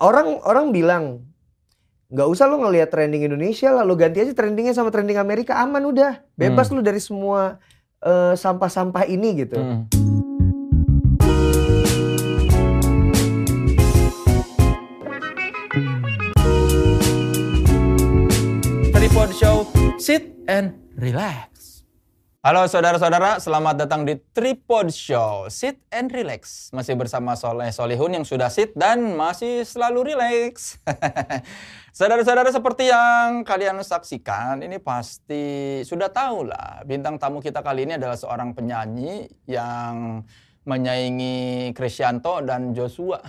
orang orang bilang nggak usah lo ngelihat trending Indonesia lah, lo ganti aja trendingnya sama trending Amerika aman udah, bebas Hmm. lu dari semua eh, sampah-sampah ini gitu. Hmm. Tripod Show, sit and relax. Halo saudara-saudara, selamat datang di Tripod Show, sit and relax. Masih bersama Soleh Solihun yang sudah sit dan masih selalu relax. Saudara-saudara seperti yang kalian saksikan, ini pasti sudah tahu lah. Bintang tamu kita kali ini adalah seorang penyanyi yang menyaingi Krisyanto dan Joshua.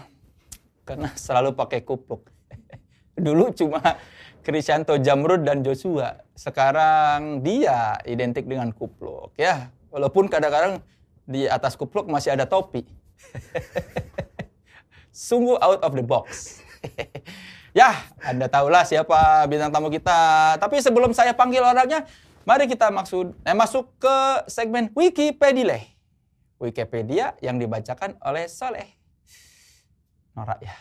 Karena selalu pakai kupluk. Dulu cuma Krisyanto Jamrud dan Joshua. Sekarang dia identik dengan kupluk ya. Walaupun kadang-kadang di atas kupluk masih ada topi. Sungguh out of the box. ya, Anda tahulah siapa bintang tamu kita. Tapi sebelum saya panggil orangnya, mari kita maksud eh, masuk ke segmen Wikipedia. Wikipedia yang dibacakan oleh Soleh. Norak ya.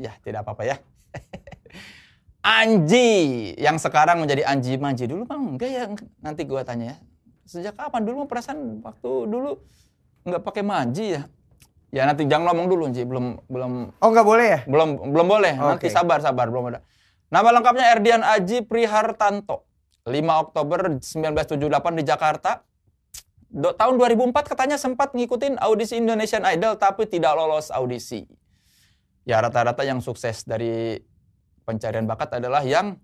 Ya, tidak apa-apa ya. Anji yang sekarang menjadi Anji Manji. Dulu bang enggak ya nanti gua tanya ya. Sejak kapan? Dulu perasaan waktu dulu nggak pakai Manji ya. Ya nanti jangan ngomong dulu Anji. Belum belum. Oh nggak boleh ya? belum belum boleh. Nanti Oke. sabar sabar. Belum ada. Nama lengkapnya Erdian Aji Prihartanto. 5 Oktober 1978 di Jakarta. Do- tahun 2004 katanya sempat ngikutin audisi Indonesian Idol tapi tidak lolos audisi. Ya rata-rata yang sukses dari pencarian bakat adalah yang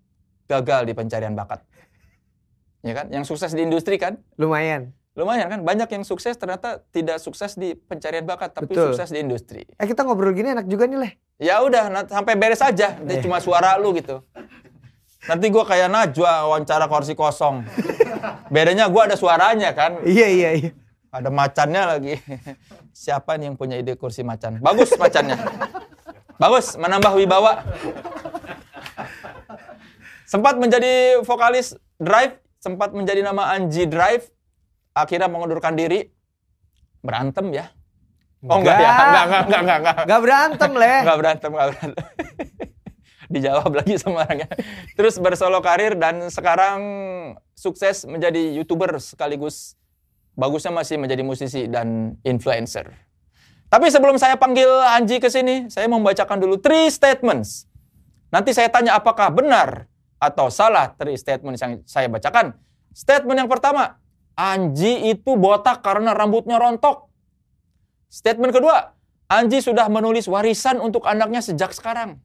gagal di pencarian bakat ya kan yang sukses di industri kan Lumayan. lumayan kan banyak yang sukses ternyata tidak sukses di pencarian bakat tapi Betul. sukses di industri Eh kita ngobrol gini enak juga nih leh. Ya udah, sampai beres aja. Nanti Eh. cuma suara lu gitu. Nanti gua kayak Najwa wawancara kursi kosong. Bedanya gua ada suaranya kan. Iya iya iya. Ada macannya lagi. Siapa nih yang punya ide kursi macan? Bagus macannya. Bagus, menambah wibawa. Sempat menjadi vokalis Drive, sempat menjadi nama Anji Drive, akhirnya mengundurkan diri. Berantem ya? Oh enggak, ya? Enggak. Enggak, enggak, enggak, enggak, enggak. Gak berantem leh. Nggak berantem, nggak berantem. Dijawab lagi sama orangnya. Terus bersolo karir dan sekarang sukses menjadi YouTuber sekaligus bagusnya masih menjadi musisi dan influencer. Tapi sebelum saya panggil Anji ke sini, saya membacakan dulu three statements. Nanti saya tanya apakah benar atau salah three statements yang saya bacakan. Statement yang pertama, Anji itu botak karena rambutnya rontok. Statement kedua, Anji sudah menulis warisan untuk anaknya sejak sekarang.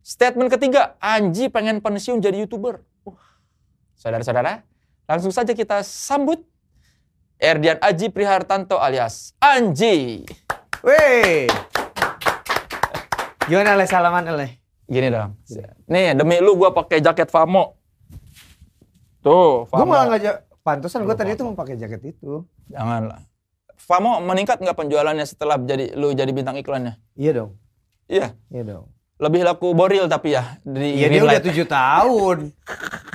Statement ketiga, Anji pengen pensiun jadi YouTuber. Wah, Saudara-saudara, langsung saja kita sambut Erdian Aji Prihartanto alias Anji. Weh. Gimana leh salaman leh? Gini dong. Nih, demi lu gua pakai jaket Famo. Tuh, Famo. malah nggak ja- pantesan Aduh, tadi tuh mau pakai jaket itu. Janganlah. Famo meningkat nggak penjualannya setelah jadi lu jadi bintang iklannya? Iya dong. Iya. Iya dong. Lebih laku Boril tapi ya di Iya dia udah tujuh tahun.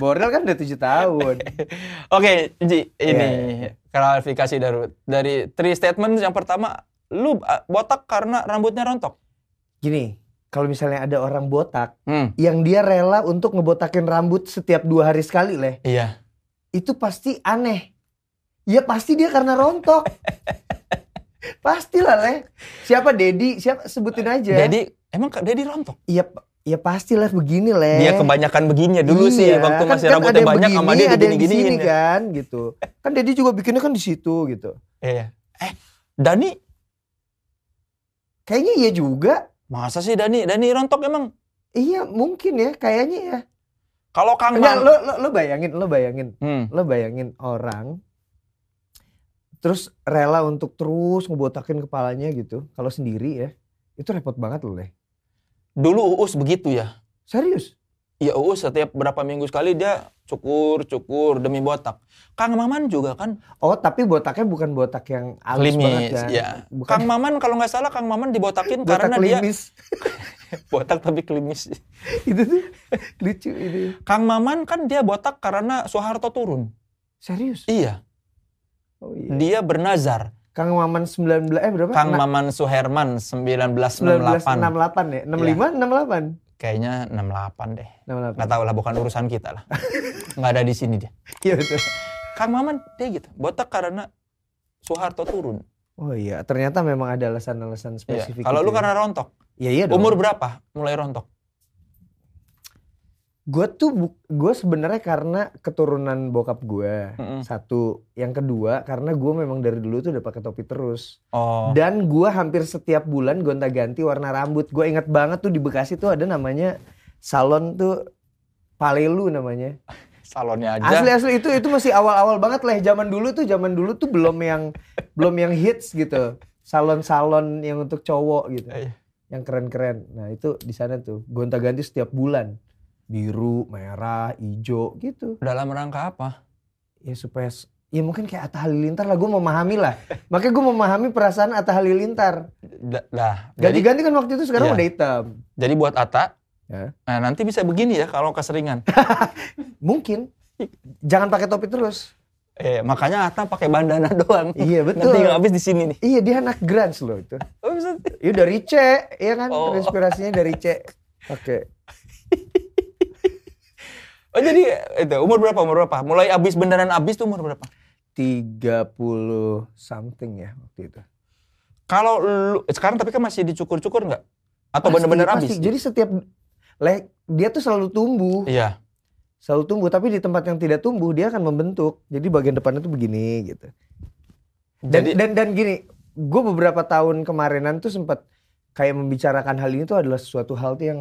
Borel kan udah tujuh tahun. Oke, Ji, ini Iya, klarifikasi dari dari three statement yang pertama, lu uh, botak karena rambutnya rontok. Gini, kalau misalnya ada orang botak Hmm, yang dia rela untuk ngebotakin rambut setiap dua hari sekali leh, iya. itu pasti aneh. Ya pasti dia karena rontok. Pastilah leh. Siapa Dedi? Siapa sebutin aja. Jadi emang Kak Dedi rontok. Iya, ya pastilah begini leh. Dia kebanyakan begini ya dulu sih Iya, waktu kan- masih kan rambutnya banyak sama begini, dia ada yang di digini-giniin sini ya. kan gitu. Kan Dedi juga bikinnya kan di situ gitu. Iya. Eh, Dani Kayaknya iya juga. Masa sih Dani? Dani rontok emang? Iya mungkin ya, kayaknya ya. Kalau Kang Mam. lo, lo, lo bayangin, lo bayangin, Hmm. lo bayangin orang terus rela untuk terus ngebotakin kepalanya gitu. Kalau sendiri ya, itu repot banget loh, Leh. Dulu Uus begitu ya. Serius? Iya Uus setiap berapa minggu sekali dia cukur cukur demi botak. Kang Maman juga kan Oh, tapi botaknya bukan botak yang halus banget klimis. kan? Ya. Bukan Kang Maman kalau nggak salah Kang Maman dibotakin botak karena dia klimis. botak tapi klimis. itu tuh lucu itu. Kang Maman kan dia botak karena Soeharto turun. Serius? Iya, Oh iya. dia bernazar Kang Maman 19 eh berapa? Kang Maman Suherman 1968. 1968 ya? 65 68? Kayaknya 68 deh. 68. Nggak tahu lah, bukan urusan kita lah. Nggak ada di sini dia. Iya betul. Kang Maman dia gitu, botak karena Soeharto turun. Oh iya, ternyata memang ada alasan-alasan Iya. spesifik. Kalau gitu lu ya. karena rontok, Iya iya dong. umur berapa mulai rontok? Gue tuh gue sebenarnya karena keturunan bokap gue. Mm-mm. Satu, yang kedua karena gue memang dari dulu tuh udah pakai topi terus. Oh, Dan gue hampir setiap bulan gonta-ganti warna rambut. Gue inget banget tuh di Bekasi tuh ada namanya salon tuh Palelu namanya. salonnya aja. Asli asli itu itu masih awal-awal banget lah. Zaman dulu tuh zaman dulu tuh belum yang belum yang hits gitu. Salon-salon yang untuk cowok gitu. Iya. Yang keren-keren. Nah, itu di sana tuh gonta-ganti setiap bulan. Biru, merah, hijau gitu. Dalam rangka apa? Ya supaya ya mungkin kayak Atta Halilintar lah gue memahami lah. Makanya gue memahami perasaan Atta Halilintar. Jadi, Ganti-ganti kan waktu itu sekarang Iya. udah hitam. jadi buat Ata, Ya. nah nanti bisa begini ya kalau keseringan. Mungkin. Jangan pakai topi terus. eh, makanya Ata pakai bandana doang. Iya Nanti betul. nggak habis di sini nih. Iya dia anak grunge loh itu. Oh. Iya dari C, iya kan? Oh. Inspirasinya dari C. Oke. Oh jadi itu umur berapa? Umur berapa? Mulai abis beneran abis tuh umur berapa? 30 something ya waktu itu. Kalau lu sekarang tapi kan masih dicukur-cukur nggak? Atau bener-bener pasti. abis? Jadi setiap le, dia tuh selalu tumbuh, Iya. selalu tumbuh. Tapi di tempat yang tidak tumbuh dia akan membentuk. Jadi bagian depannya tuh begini gitu. Dan Jadi dan dan gini, gue beberapa tahun kemarinan tuh sempat kayak membicarakan hal ini tuh adalah sesuatu hal tuh yang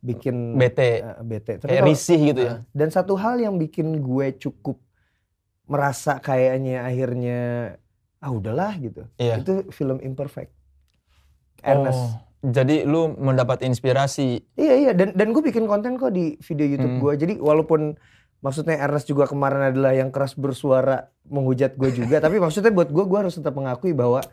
bikin bete, eh, bete. Tapi kayak kalau- risih gitu ya. eh, dan satu hal yang bikin gue cukup merasa kayaknya akhirnya ah udahlah gitu. Iya. Itu film Imperfect. Ernest. Oh, jadi lu mendapat inspirasi. Iya iya dan dan gue bikin konten kok di video YouTube Hmm. gue. Jadi walaupun maksudnya Ernest juga kemarin adalah yang keras bersuara menghujat gue juga, tapi maksudnya buat gue gue harus tetap mengakui bahwa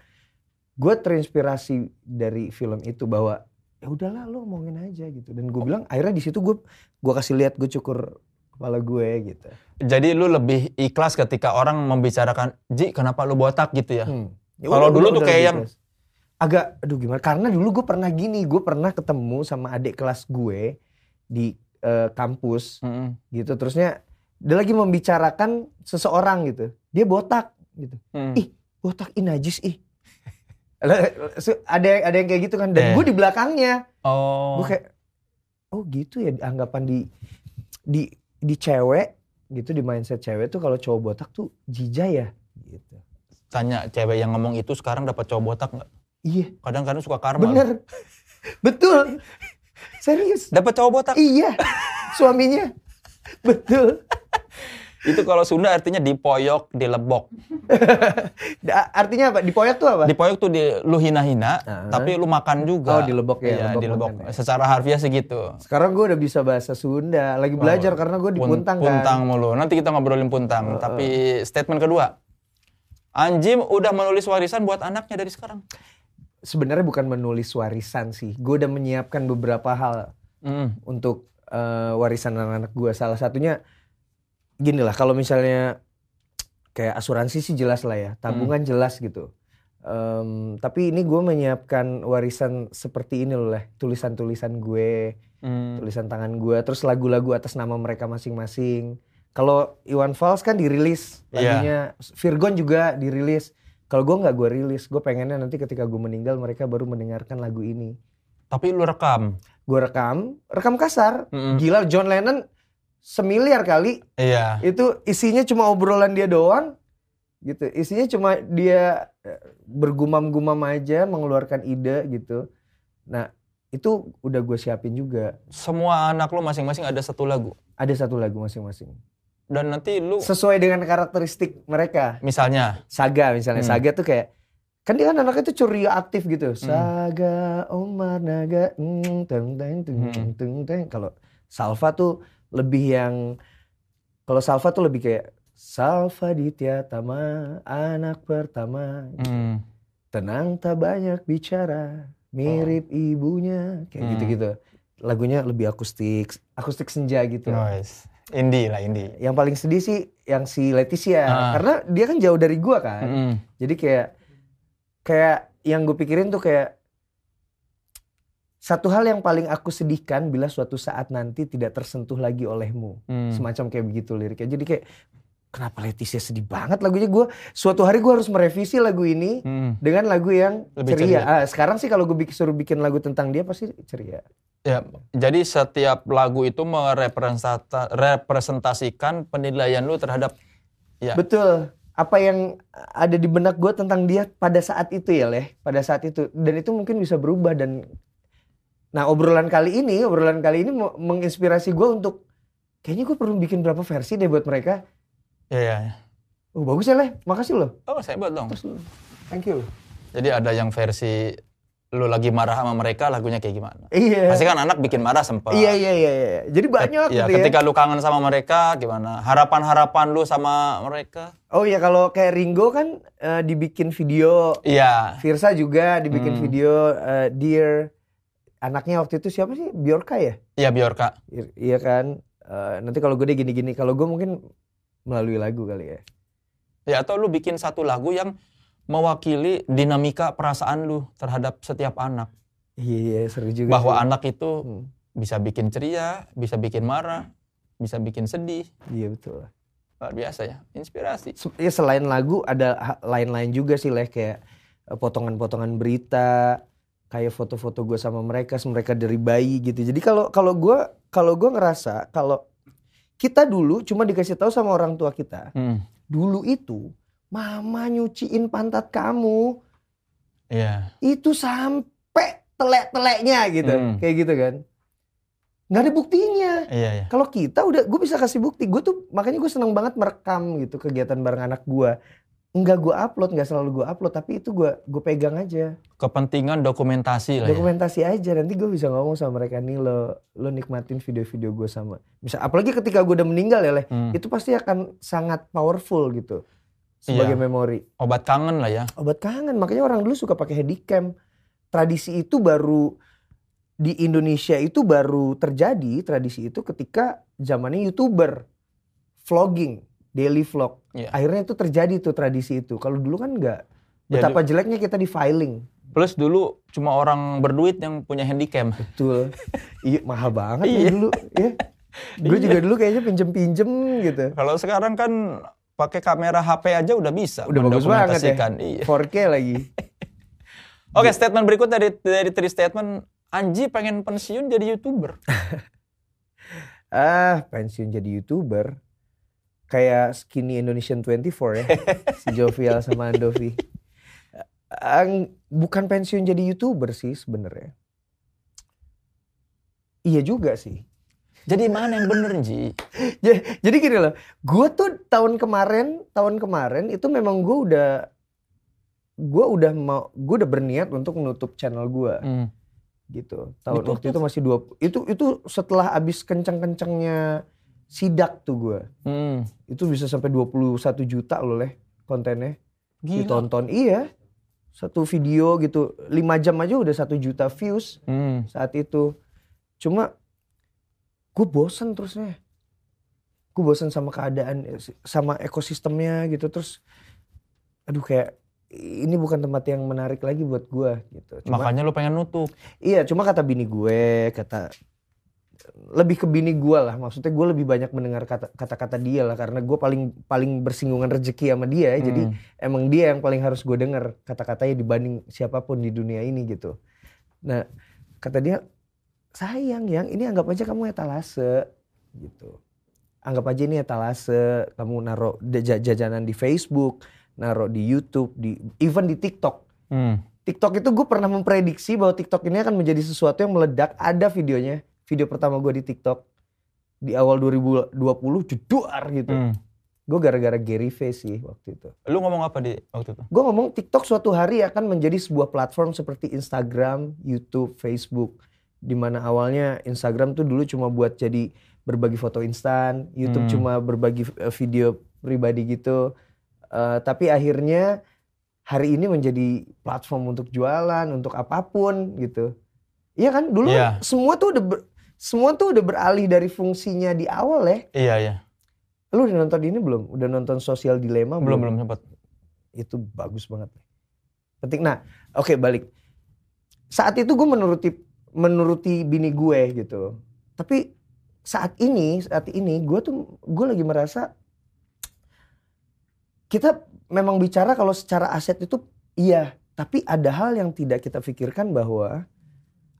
gue terinspirasi dari film itu bahwa ya udahlah lo omongin aja gitu. Dan gue bilang akhirnya di situ gue gue kasih lihat gue cukur kepala gue gitu. Jadi lu lebih ikhlas ketika orang membicarakan, Ji kenapa lu botak gitu ya? Hmm. Ya Kalau dulu udah, tuh udah kayak yang- agak aduh gimana? Karena dulu gue pernah gini, gue pernah ketemu sama adik kelas gue di eh, kampus Mm-mm. gitu. Terusnya dia lagi membicarakan seseorang gitu. Dia botak gitu. Mm. Ih, botak ih najis ih. Ada ada yang kayak gitu kan dan Eh. gue di belakangnya Oh. gue kayak oh gitu ya anggapan di di di cewek gitu di mindset cewek tuh kalau cowok botak tuh jijai ya gitu. Tanya cewek yang ngomong itu sekarang dapat cowok botak nggak? Iya, Kadang-kadang suka karma. bener. Betul. Serius. Dapat cowok botak. Iya. Suaminya. Betul. Itu kalau Sunda artinya dipoyok, dilebok. Artinya apa? Dipoyak tuh apa? Dipoyok tuh di, lu hina-hina, Ah. tapi lu makan juga. Oh, dilebok ya, Iya, lebok dilebok. ya. Secara harfiah segitu. Sekarang gue udah bisa bahasa Sunda. Lagi belajar karena gue di Oh, Pun- Puntang kan. Puntang mulu. Nanti kita ngobrolin puntang. Tapi statement kedua. Anjim udah menulis warisan buat anaknya dari sekarang. Sebenarnya bukan menulis warisan sih. Gue udah menyiapkan beberapa hal Mm. untuk eh, warisan anak-anak gue. Salah satunya gini lah. Kalau misalnya kayak asuransi sih jelas lah ya. Tabungan jelas gitu. Em, tapi ini gue menyiapkan warisan seperti ini loh lah. Tulisan-tulisan gue. Mm. tulisan tangan gue terus lagu-lagu atas nama mereka masing-masing kalau Iwan Fals kan dirilis Iya. lagunya Virgon juga dirilis kalau gue nggak gue rilis gue pengennya nanti ketika gue meninggal mereka baru mendengarkan lagu ini Tapi lu rekam. gue rekam rekam kasar Mm-mm. gila John Lennon semiliar kali Iya. itu isinya cuma obrolan dia doang gitu isinya cuma dia eh, bergumam-gumam aja mengeluarkan ide gitu nah itu udah gue siapin juga Semua anak lu masing-masing ada satu lagu. ada satu lagu masing-masing Dan nanti lu sesuai dengan karakteristik mereka. misalnya Saga misalnya, Hmm. Saga tuh kayak kan dia kan anaknya tuh ceria aktif gitu. Saga Omar Naga mm, teng teng teng Hmm. teng teng. Kalau Salva tuh lebih yang kalau Salva tuh lebih kayak Salva Ditya Tama anak pertama. mm, Tenang tak banyak bicara, mirip ibunya kayak Hmm. gitu-gitu. Lagunya lebih akustik, akustik senja gitu. noise. Indie lah indie. Yang paling sedih sih yang si Leticia Ah. karena dia kan jauh dari gua kan. Mm-mm. Jadi kayak kayak yang gue pikirin tuh kayak satu hal yang paling aku sedihkan bila suatu saat nanti tidak tersentuh lagi olehmu. Hmm. Semacam kayak begitu liriknya. Jadi kayak kenapa Leticia sedih banget lagunya gue suatu hari gue harus merevisi lagu ini Hmm. dengan lagu yang Lebih ceria. ceria. Ah, sekarang sih kalau gue bikin, suruh bikin lagu tentang dia pasti ceria. Ya, jadi setiap lagu itu merepresentasikan representasikan penilaian lu terhadap ya. Betul. Apa yang ada di benak gue tentang dia pada saat itu ya leh, pada saat itu dan itu mungkin bisa berubah dan nah obrolan kali ini, obrolan kali ini menginspirasi gue untuk kayaknya gue perlu bikin berapa versi deh buat mereka. Ya, ya, ya. Oh bagus ya leh, makasih loh. Oh, saya buat dong. Terus thank you. Jadi ada yang versi lu lagi marah sama mereka lagunya kayak gimana? Iya. Pasti kan anak bikin marah sempat. Iya iya iya. iya. Jadi banyak Ya, gitu ya. ketika lu kangen sama mereka gimana? Harapan-harapan lu sama mereka? Oh iya kalau kayak Ringo kan eh, dibikin video, Iya. Virsa juga dibikin Hmm. video eh, Dear anaknya waktu itu siapa sih? Bjorka ya? Iya, Bjorka. I- Iya kan. Eh, nanti kalau gue deh gini-gini, kalau gue mungkin melalui lagu kali ya. Ya atau lu bikin satu lagu yang mewakili dinamika perasaan lu terhadap setiap anak. Iya iya seru juga. Bahwa sih. anak itu Hmm, bisa bikin ceria, bisa bikin marah, bisa bikin sedih. iya betul. Luar biasa ya, inspirasi. Se- Ya selain lagu ada lain-lain juga sih leh kayak eh, potongan-potongan berita, kayak foto-foto gue sama mereka, mereka dari bayi gitu. Jadi kalau kalau gue kalau gue ngerasa kalau kita dulu cuma dikasih tahu sama orang tua kita, Hmm. dulu itu mama nyuciin pantat kamu Iya. itu sampai telek-teleknya gitu, Hmm. kayak gitu kan. Nggak ada buktinya. Iya, iya. Kalau kita udah, gue bisa kasih bukti. Gue tuh makanya gue seneng banget merekam gitu kegiatan bareng anak gue. Enggak gue upload, nggak selalu gue upload, tapi itu gue gue pegang aja, Kepentingan dokumentasi lah ya. dokumentasi aja. Nanti gue bisa ngomong sama mereka nih lo lo nikmatin video-video gue sama. Bisa apalagi ketika gue udah meninggal ya leh, Hmm. itu pasti akan sangat powerful gitu sebagai Iya. memori. Obat kangen lah ya. Obat kangen, makanya orang dulu suka pakai handycam. Tradisi itu baru di Indonesia itu baru terjadi tradisi itu ketika zamannya youtuber vlogging, daily vlog. Iya. Akhirnya itu terjadi tuh tradisi itu. Kalau dulu kan enggak. Ya, Betapa jeleknya kita di filing. Plus dulu cuma orang berduit yang punya handycam. Betul. iya mahal banget ya Iya. dulu. Ya. Gue juga dulu kayaknya pinjem-pinjem gitu. Kalau sekarang kan pakai kamera HP aja udah bisa Udah bagus banget ya. Iya. 4K lagi. Oke, statement berikut dari dari three statement Anji pengen pensiun jadi YouTuber. Ah, pensiun jadi YouTuber. Kayak Skinny Indonesian 24 ya. si Jovial sama Andovi. Ang- bukan pensiun jadi YouTuber sih sebenarnya. Iya juga sih. Jadi mana yang bener, Ji? Ja- Jadi gini loh, gue tuh tahun kemarin, tahun kemarin itu memang gue udah, gue udah mau, gue udah berniat untuk menutup channel gue Hmm. gitu. Tahun waktu itu masih dua, itu itu setelah abis kencang-kencangnya sidak tuh gue. Hmm. Itu bisa sampai 21 juta loh leh kontennya Gila. ditonton. Iya, satu video gitu, 5 jam aja udah satu juta views Hmm. saat itu. Cuma gue bosen terusnya. Gue bosen sama keadaan, sama ekosistemnya gitu. Terus, aduh kayak ini bukan tempat yang menarik lagi buat gue gitu. Cuma, Makanya lu pengen nutup. iya, cuma kata bini gue, kata lebih ke bini gue lah. Maksudnya gue lebih banyak mendengar kata- kata-kata dia lah karena gue paling paling bersinggungan rezeki sama dia. Jadi Hmm. emang dia yang paling harus gue denger kata-katanya dibanding siapa pun di dunia ini gitu. Nah kata dia sayang yang ini anggap aja kamu etalase gitu. Anggap aja ini etalase kamu naruh ja- jajanan di Facebook, naruh di YouTube, di even di TikTok. Hmm. TikTok itu gue pernah memprediksi bahwa TikTok ini akan menjadi sesuatu yang meledak. Ada videonya, video pertama gue di TikTok di awal 2020 jedar gitu. Hmm. Gue gara-gara Gary V sih waktu itu. Lu ngomong apa di waktu itu? Gue ngomong TikTok suatu hari akan menjadi sebuah platform seperti Instagram, YouTube, Facebook. Di mana awalnya Instagram tuh dulu cuma buat jadi berbagi foto instan, YouTube Hmm. cuma berbagi eh, video pribadi gitu. Eh, tapi akhirnya hari ini menjadi platform untuk jualan, untuk apa pun gitu. Iya kan? Dulu Iya. semua tuh udah ber- semua tuh udah beralih dari fungsinya di awal ya. Iya, iya. Lu udah nonton ini belum? Udah nonton Sosial Dilema Belum belum sempat. Itu bagus banget. penting. Nah, oke balik. Saat itu gue menuruti menuruti bini gue gitu. Tapi saat ini, saat ini gue tuh gue lagi merasa kita memang bicara kalau secara aset itu iya, tapi ada hal yang tidak kita pikirkan bahwa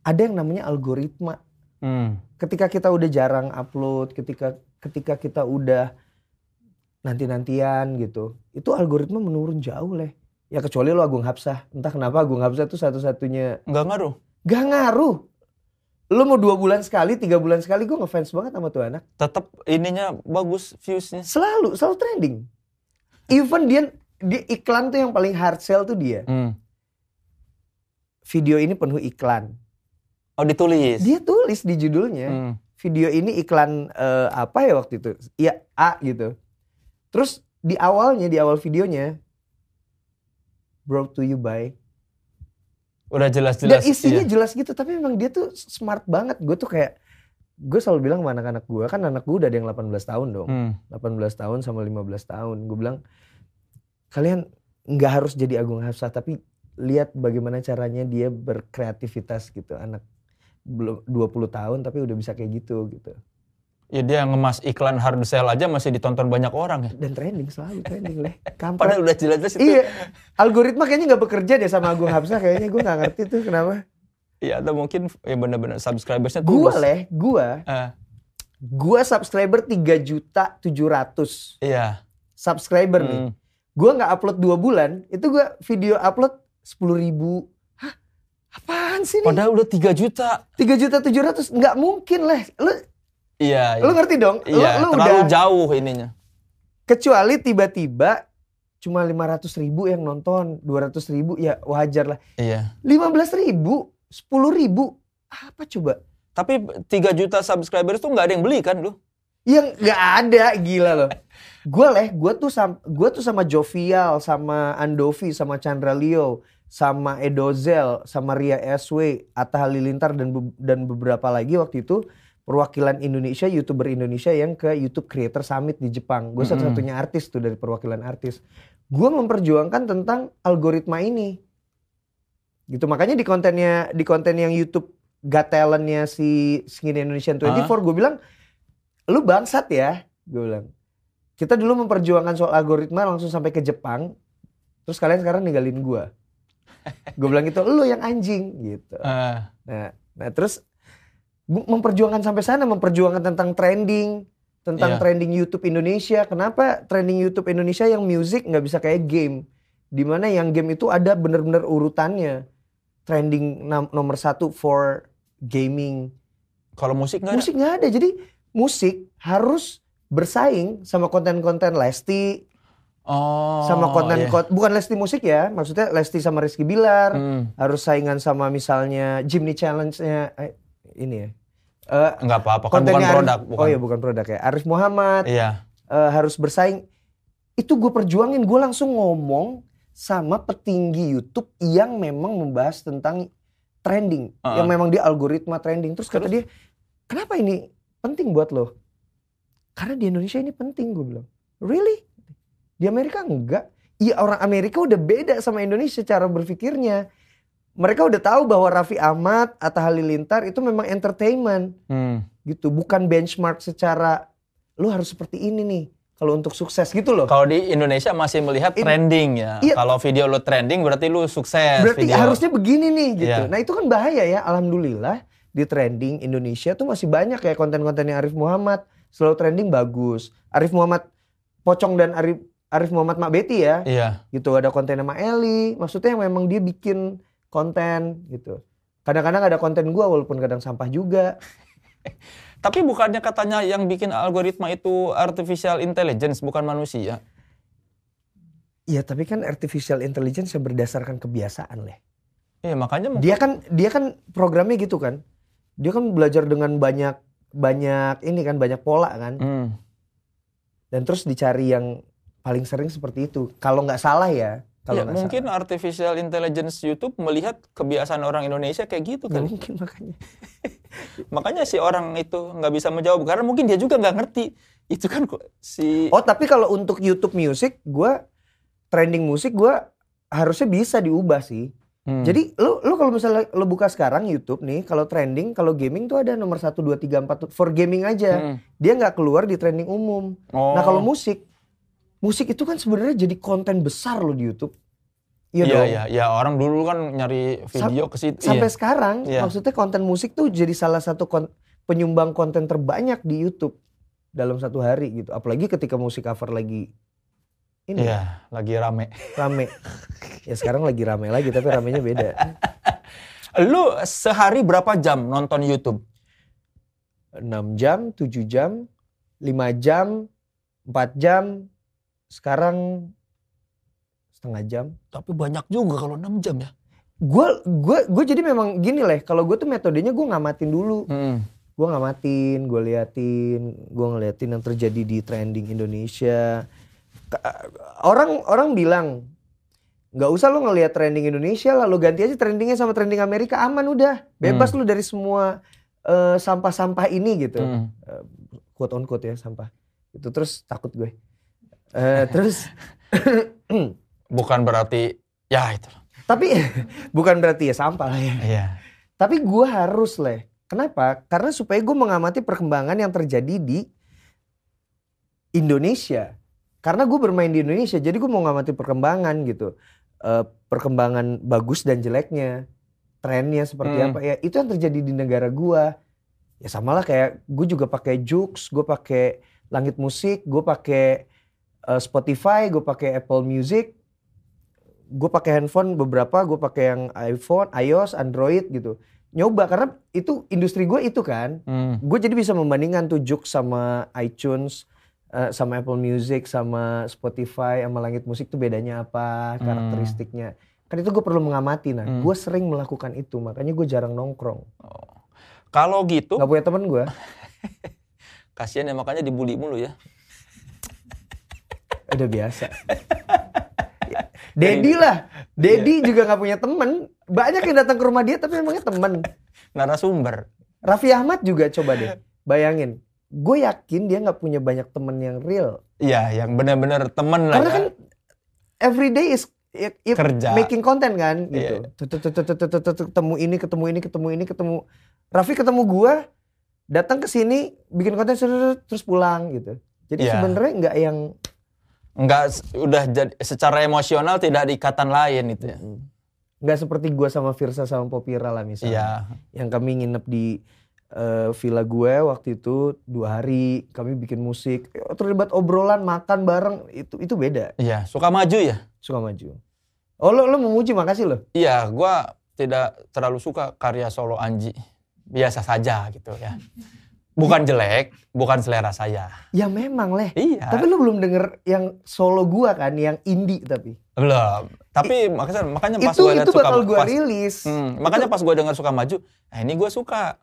ada yang namanya algoritma. Hmm. Ketika kita udah jarang upload, ketika ketika kita udah nanti-nantian gitu, itu algoritma menurun jauh leh. Ya kecuali lo Agung Hapsah, entah kenapa Agung Hapsah tuh satu-satunya Nggak ngaruh. gak ngaruh. Lo mau dua bulan sekali, tiga bulan sekali, gue ngefans banget sama tuh anak. Tetap ininya bagus viewsnya. Selalu, selalu trending. Even dia, dia iklan tuh yang paling hard sell tuh dia. Hmm. Video ini penuh iklan. Oh ditulis. Dia tulis di judulnya. Hmm. Video ini iklan eh, apa ya waktu itu? Iya A gitu. Terus di awalnya, di awal videonya, brought to you by. Udah jelas-jelas. Dan isinya iya. jelas gitu. Tapi memang dia tuh smart banget. Gue tuh kayak, gue selalu bilang sama anak-anak gue, kan anak gue udah ada yang 18 tahun dong. Hmm. 18 tahun sama 15 tahun. Gue bilang, kalian nggak harus jadi Agung Hafsah, tapi lihat bagaimana caranya dia berkreativitas gitu. Anak belum 20 tahun tapi udah bisa kayak gitu gitu. Ya dia ngemas iklan hard sell aja masih ditonton banyak orang ya. Dan trending selalu trending leh. Kampret. Padahal udah jelas-jelas itu. Iya, algoritma kayaknya nggak bekerja deh sama Agung Hafsah. Kayaknya gue nggak ngerti tuh kenapa. Iya atau mungkin ya bener-bener subscribersnya Gua tulus. leh, gua, Eh, gua subscriber 3 juta 700 iya. subscriber nih. Hmm. Gua nggak upload dua bulan, itu gua video upload 10 ribu. Apaan sih nih? Padahal udah 3 juta. 3 juta 700 nggak mungkin leh. Lu Iya. lu ngerti dong? Lu, Iya, lu terlalu udah jauh ininya. kecuali tiba-tiba cuma 500 ribu yang nonton, 200 ribu ya wajar lah. Iya. 15 ribu, 10 ribu, apa coba? Tapi 3 juta subscribers tuh nggak ada yang beli kan lu? Yang nggak ada, gila loh. Gue leh, gue tuh sam, gua tuh sama Jovial, sama Andovi, sama Chandra Leo, sama Edozel, sama Ria SW, Atta Halilintar dan be- dan beberapa lagi waktu itu perwakilan Indonesia, youtuber Indonesia yang ke YouTube Creator Summit di Jepang. Gue satu-satunya artis tuh dari perwakilan artis. Gue memperjuangkan tentang algoritma ini. Gitu makanya di kontennya di konten yang YouTube Got Talent-nya si Skinny Indonesian 24 gue bilang lu bangsat ya gue bilang kita dulu memperjuangkan soal algoritma langsung sampai ke Jepang terus kalian sekarang ninggalin gue gue bilang gitu lu yang anjing gitu. Eh, nah nah terus memperjuangkan sampai sana memperjuangkan tentang trending tentang Iya. trending YouTube Indonesia. Kenapa trending YouTube Indonesia yang music nggak bisa kayak game? Di mana yang game itu ada bener-bener urutannya. Trending nomor satu for gaming. Kalau musik nggak ada. musik nggak ada. Jadi musik harus bersaing sama konten-konten Lesti Oh. sama konten kon- bukan Lesti musik ya maksudnya Lesti sama Rizky Bilar Hmm, harus saingan sama misalnya Jimny Challenge-nya eh, ini ya. Eh, nggak apa-apa kan bukan Arif- produk, bukan. oh iya bukan produk ya. Arif Muhammad Iya. eh, harus bersaing. Itu gue perjuangin gue langsung ngomong sama petinggi YouTube yang memang membahas tentang trending Uh-uh. yang memang dia algoritma trending. Terus kata dia kenapa ini penting buat lo? Karena di Indonesia ini penting gue bilang. Really di Amerika enggak iya orang Amerika udah beda sama Indonesia cara berpikirnya mereka udah tahu bahwa Raffi Ahmad Atta Halilintar itu memang entertainment Hmm. gitu bukan benchmark secara lu harus seperti ini nih kalau untuk sukses gitu loh Kalau di Indonesia masih melihat In- trending ya. Iya. Kalau video lu trending berarti lu sukses. berarti video. harusnya begini nih gitu Iya. nah itu kan bahaya ya alhamdulillah di trending Indonesia tuh masih banyak kayak konten-kontennya Arif Muhammad selalu trending bagus Arif Muhammad Pocong dan Arif Arif Muhammad Mak Betty ya. Iya. gitu ada konten sama Eli. Maksudnya yang memang dia bikin konten gitu. Kadang-kadang ada konten gua walaupun kadang sampah juga. Tapi bukannya katanya yang bikin algoritma itu artificial intelligence bukan manusia? Iya tapi kan artificial intelligence yang berdasarkan kebiasaan leh. Iya makanya mungkin- dia kan dia kan programnya gitu kan. Dia kan belajar dengan banyak banyak ini kan banyak pola kan. Hmm. dan terus dicari yang paling sering seperti itu kalau nggak salah ya kalau Ya, mungkin salah. artificial intelligence YouTube melihat kebiasaan orang Indonesia kayak gitu kan. mungkin makanya Makanya si orang itu nggak bisa menjawab karena mungkin dia juga nggak ngerti. Itu kan kok si oh tapi kalau untuk YouTube Music gue trending musik gue harusnya bisa diubah sih. Hmm. Jadi lu lu kalau misalnya lu buka sekarang YouTube nih, kalau trending, kalau gaming tuh ada nomor 1 2 3 4 for gaming aja. Hmm. Dia nggak keluar di trending umum. Oh. Nah, kalau musik musik itu kan sebenarnya jadi konten besar loh di YouTube. Iya Iya, dong. iya, ya orang dulu kan nyari video ke situ. Sampai iya. sekarang Iya. maksudnya konten musik tuh jadi salah satu kon- penyumbang konten terbanyak di YouTube dalam satu hari gitu. Apalagi ketika musik cover lagi ini Iya, lagi rame. rame. ya sekarang lagi rame lagi tapi ramenya beda. Lu sehari berapa jam nonton YouTube? 6 jam, 7 jam, 5 jam, 4 jam, sekarang setengah jam. Tapi banyak juga kalau 6 jam ya. Gue gue gue jadi memang gini leh, kalau gue tuh metodenya gue ngamatin dulu. Hmm. Gue ngamatin, gue liatin, gue ngeliatin yang terjadi di trending Indonesia. Orang orang bilang nggak usah lo ngeliat trending Indonesia lalu ganti aja trendingnya sama trending Amerika aman udah bebas lu dari semua eh, sampah-sampah ini gitu Hmm. quote on quote ya sampah itu terus takut gue Eh, terus? Bukan berarti ya itu. tapi bukan berarti ya sampah lah ya. Iya. tapi gue harus leh kenapa? Karena supaya gue mengamati perkembangan yang terjadi di Indonesia. Karena gue bermain di Indonesia jadi gue mau ngamati perkembangan gitu. Eh, perkembangan bagus dan jeleknya. Trennya seperti Hmm. apa. Ya itu yang terjadi di negara gue ya sama lah kayak gue juga pakai Joox gue pakai Langit Musik gue pakai eh, Spotify gue pakai Apple Music gue pakai handphone beberapa gue pakai yang iPhone iOS Android gitu nyoba karena itu industri gue itu kan Hmm. gue jadi bisa membandingkan tuh sama iTunes eh, sama Apple Music sama Spotify sama Langit Musik tuh bedanya apa karakteristiknya kan itu gue perlu mengamati nah Hmm. gue sering melakukan itu makanya gue jarang nongkrong Kalau gitu, nggak punya temen gue kasihan ya makanya dibully mulu ya. Udah biasa. Dedi lah. Dedi juga nggak punya temen. Banyak yang datang ke rumah dia tapi memangnya temen. Narasumber. Raffi Ahmad juga coba deh. Bayangin gue yakin dia nggak punya banyak temen yang real. Iya, yang benar-benar temen lah karena ya. kan every day is Kerja. making content kan gitu. Iya. Tut, ketemu ini ketemu ini ketemu ini ketemu. Raffi ketemu gue datang ke sini bikin konten terus pulang gitu. Jadi Iya. sebenarnya nggak yang Enggak s- udah jadi secara emosional tidak ada ikatan lain itu ya. nggak seperti gue sama Virsa sama Popira lah misalnya Iya. yang kami nginep di eh, villa gue waktu itu dua hari kami bikin musik Eh, terlibat obrolan makan bareng itu itu beda Iya, suka maju ya? suka maju oh lo lo memuji makasih lo Iya, gua tidak terlalu suka karya solo Anji. Biasa saja gitu ya. Bukan jelek, bukan selera saya. ya memang leh Iya. tapi lo belum denger yang solo gua kan yang indie tapi belum. Tapi makanya makanya pas itu gua itu suka bakal gua pas, rilis Hmm, makanya pas gua dengar suka maju, nah ini gua suka.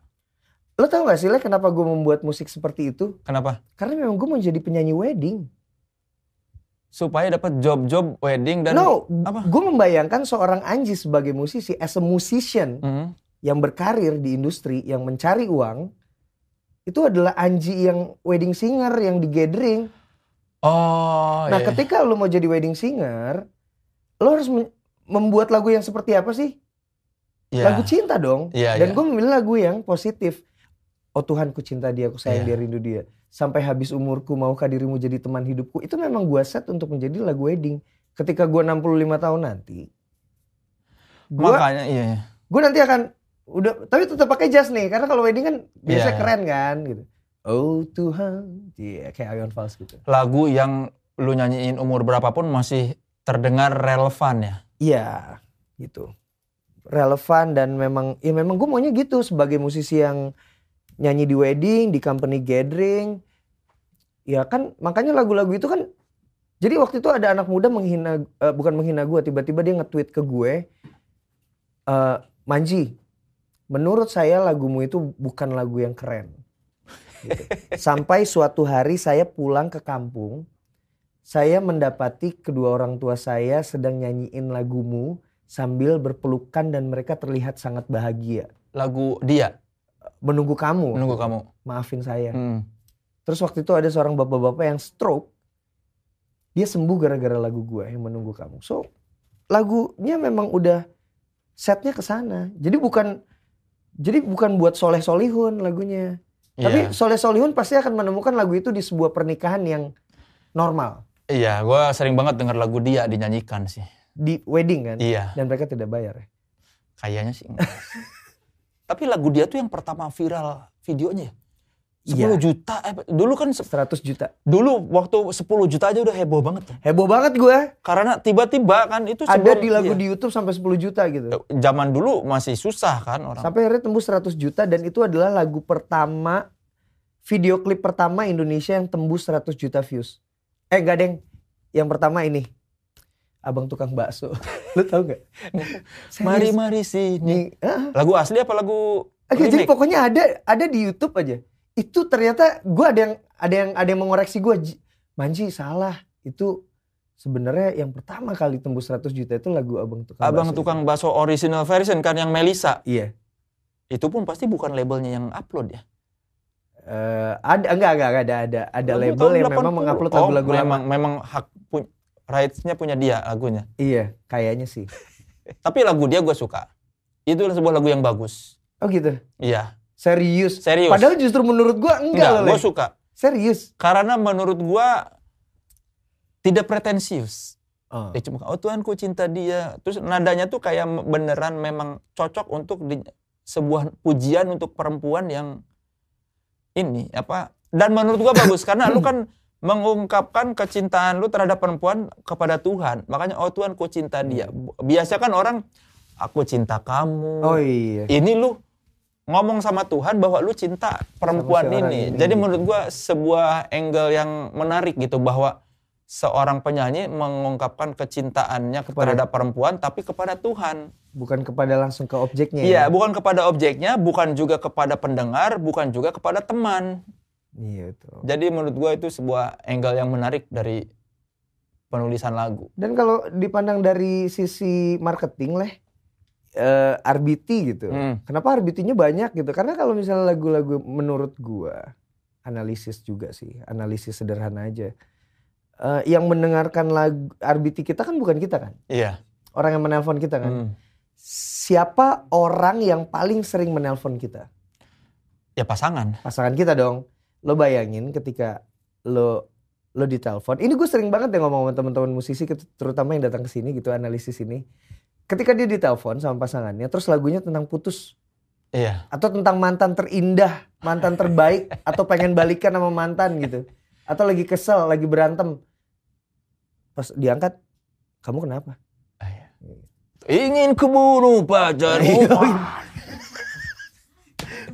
lo tau gak sih leh kenapa gue membuat musik seperti itu Kenapa? karena memang gue mau jadi penyanyi wedding Supaya dapat job-job wedding dan no apa? gue membayangkan seorang Anji sebagai musisi as a musician Hmm. yang berkarir di industri yang mencari uang itu adalah Anji yang wedding singer yang di gathering. Oh, nah, iya. ketika lo mau jadi wedding singer, lo harus membuat lagu yang seperti apa sih? Iya. Lagu cinta dong. Iya, Dan iya. gue memilih lagu yang positif. Oh Tuhan ku cinta dia, aku sayang Iya. dia, rindu dia. Sampai habis umurku maukah dirimu jadi teman hidupku. Itu memang gue set untuk menjadi lagu wedding. Ketika gue 65 tahun nanti, gue Makanya iya. iya. gue nanti akan udah tapi tetap pakai jas nih karena kalau wedding kan biasa Iya. keren kan gitu. Oh Tuhan. Iya kayak Iwan Fals gitu. Lagu yang lu nyanyiin umur berapapun masih terdengar relevan ya. iya gitu. Relevan dan memang ya memang gue maunya gitu sebagai musisi yang nyanyi di wedding di company gathering. Ya kan makanya lagu-lagu itu kan jadi waktu itu ada anak muda menghina eh, bukan menghina gue tiba-tiba dia nge-tweet ke gue eh, Manji menurut saya lagumu itu bukan lagu yang keren Gitu. sampai suatu hari saya pulang ke kampung saya mendapati kedua orang tua saya sedang nyanyiin lagumu sambil berpelukan dan mereka terlihat sangat bahagia Lagu dia menunggu kamu menunggu kamu. maafin saya Hmm. Terus waktu itu ada seorang bapak-bapak yang stroke. Dia sembuh gara-gara lagu gue yang menunggu kamu. So lagunya memang udah setnya ke sana. Jadi bukan jadi bukan buat soleh solihun lagunya. Tapi Iya. soleh solihun pasti akan menemukan lagu itu di sebuah pernikahan yang normal Iya, gue sering banget denger lagu dia dinyanyikan sih. di wedding kan. Iya, Dan mereka tidak bayar. ya. kayaknya sih. Tapi lagu dia tuh yang pertama viral videonya. Iya. 10 juta. Eh, dulu kan se- 100 juta. dulu waktu 10 juta aja udah heboh banget. Heboh banget gue. Karena tiba-tiba kan itu Ada sebelum- di lagu iya. di YouTube sampai 10 juta gitu. zaman dulu masih susah kan orang. Sampai akhirnya tembus 100 juta dan itu adalah lagu pertama video klip pertama Indonesia yang tembus 100 juta views. Eh enggak deng. Yang pertama ini. Abang tukang bakso. Lu tahu nggak? Mari Serius. mari sini. Ah, Lagu asli apa lagu Oke, jadi pokoknya ada ada di YouTube aja. Itu ternyata gue ada yang ada yang ada yang mengoreksi gue. Manji salah. Itu sebenarnya yang pertama kali tembus 100 juta itu lagu Abang tukang Abang bakso. tukang bakso original version kan yang Melisa. Iya. Itu pun pasti bukan labelnya yang upload ya. Eh, ada enggak enggak enggak ada ada ada Lagu label yang memang 80. mengupload Oh, lagu-lagu lama. memang memang hak pu- rights-nya punya dia lagunya. Iya, kayaknya sih. Tapi lagu dia gue suka. Itu sebuah lagu yang bagus. Oh gitu. Iya, Serius. serius. Padahal justru menurut gua enggak, enggak, gue Le. suka. Serius. Karena menurut gua tidak pretensius. Oh. Dia cuma, oh Tuhan ku cinta dia. Terus nadanya tuh kayak beneran memang cocok untuk di, sebuah pujian untuk perempuan yang ini apa? Dan menurut gua bagus karena lu kan mengungkapkan kecintaan lu terhadap perempuan kepada Tuhan. Makanya oh Tuhan ku cinta dia. Biasa kan orang aku cinta kamu. Oh iya. Ini lu ngomong sama Tuhan bahwa lu cinta perempuan ini. ini, Jadi menurut gua sebuah angle yang menarik gitu bahwa seorang penyanyi mengungkapkan kecintaannya Kepada- terhadap perempuan tapi kepada Tuhan. Bukan kepada langsung ke objeknya. Iya, ya? bukan kepada objeknya, bukan juga kepada pendengar, bukan juga kepada teman. Iya itu. Jadi menurut gua itu sebuah angle yang menarik dari penulisan lagu. Dan kalau dipandang dari sisi marketing leh eh, RBT gitu. Hmm. Kenapa RBT-nya banyak gitu? Karena kalau misalnya lagu-lagu menurut gua analisis juga sih, analisis sederhana aja. Eh, yang mendengarkan lagu RBT kita kan bukan kita kan? Iya. Orang yang menelpon kita kan? Hmm. Siapa orang yang paling sering menelpon kita? Ya pasangan. Pasangan kita dong. Lo bayangin ketika lo lo ditelepon. Ini gue sering banget ya ngomong sama teman-teman musisi terutama yang datang ke sini gitu analisis ini. Ketika dia ditelepon sama pasangannya terus lagunya tentang putus Iya. atau tentang mantan terindah, mantan terbaik atau pengen balikan sama mantan gitu. Atau lagi kesel, lagi berantem. Pas diangkat, kamu kenapa? Ingin kubunuh pacarmu. Iya.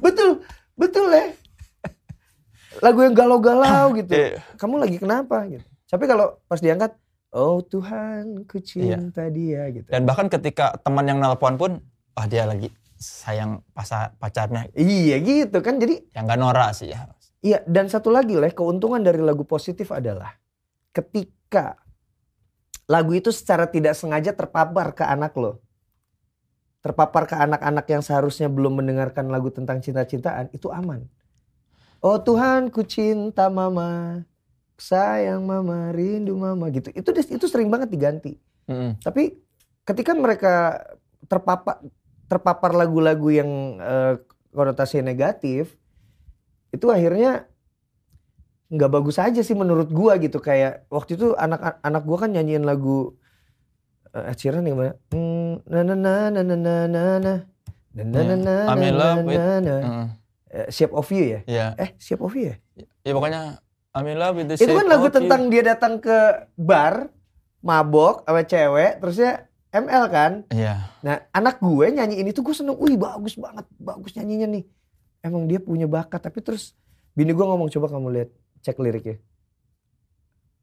Betul, betul ya. Lagu yang galau-galau gitu. Iya. Kamu lagi kenapa gitu. Tapi kalau pas diangkat, oh Tuhan ku Iya. cinta dia gitu. Dan bahkan ketika teman yang nelpon pun, ah dia lagi sayang pasa, pacarnya. Iya gitu kan. Jadi Yang gak norak sih ya. iya dan satu lagi lah keuntungan dari lagu positif adalah ketika lagu itu secara tidak sengaja terpapar ke anak lo. Terpapar ke anak-anak yang seharusnya belum mendengarkan lagu tentang cinta-cintaan itu aman. Oh Tuhan ku cinta mama, sayang mama, rindu mama gitu. Itu itu sering banget diganti. Mm-mm. Tapi ketika mereka terpapar terpapar lagu-lagu yang eh, konotasi negatif, itu akhirnya nggak bagus aja sih menurut gua gitu. Kayak waktu itu anak anak gua kan nyanyiin lagu eh, Ed Sheeran yang mana? Hmm, na na na na na na na na na na na na I'm in na love na with- na. Mm. Eh, Shape of You ya? Iya. Eh Shape of You ya? Ya pokoknya I'm in love with the Itu kan lagu of you. tentang dia datang ke bar, mabok sama cewek, terusnya ML kan? Iya. Nah, anak gue nyanyiin itu gue seneng, wih bagus banget, bagus nyanyinya nih. Emang dia punya bakat, tapi terus bini gue ngomong coba kamu lihat, cek liriknya.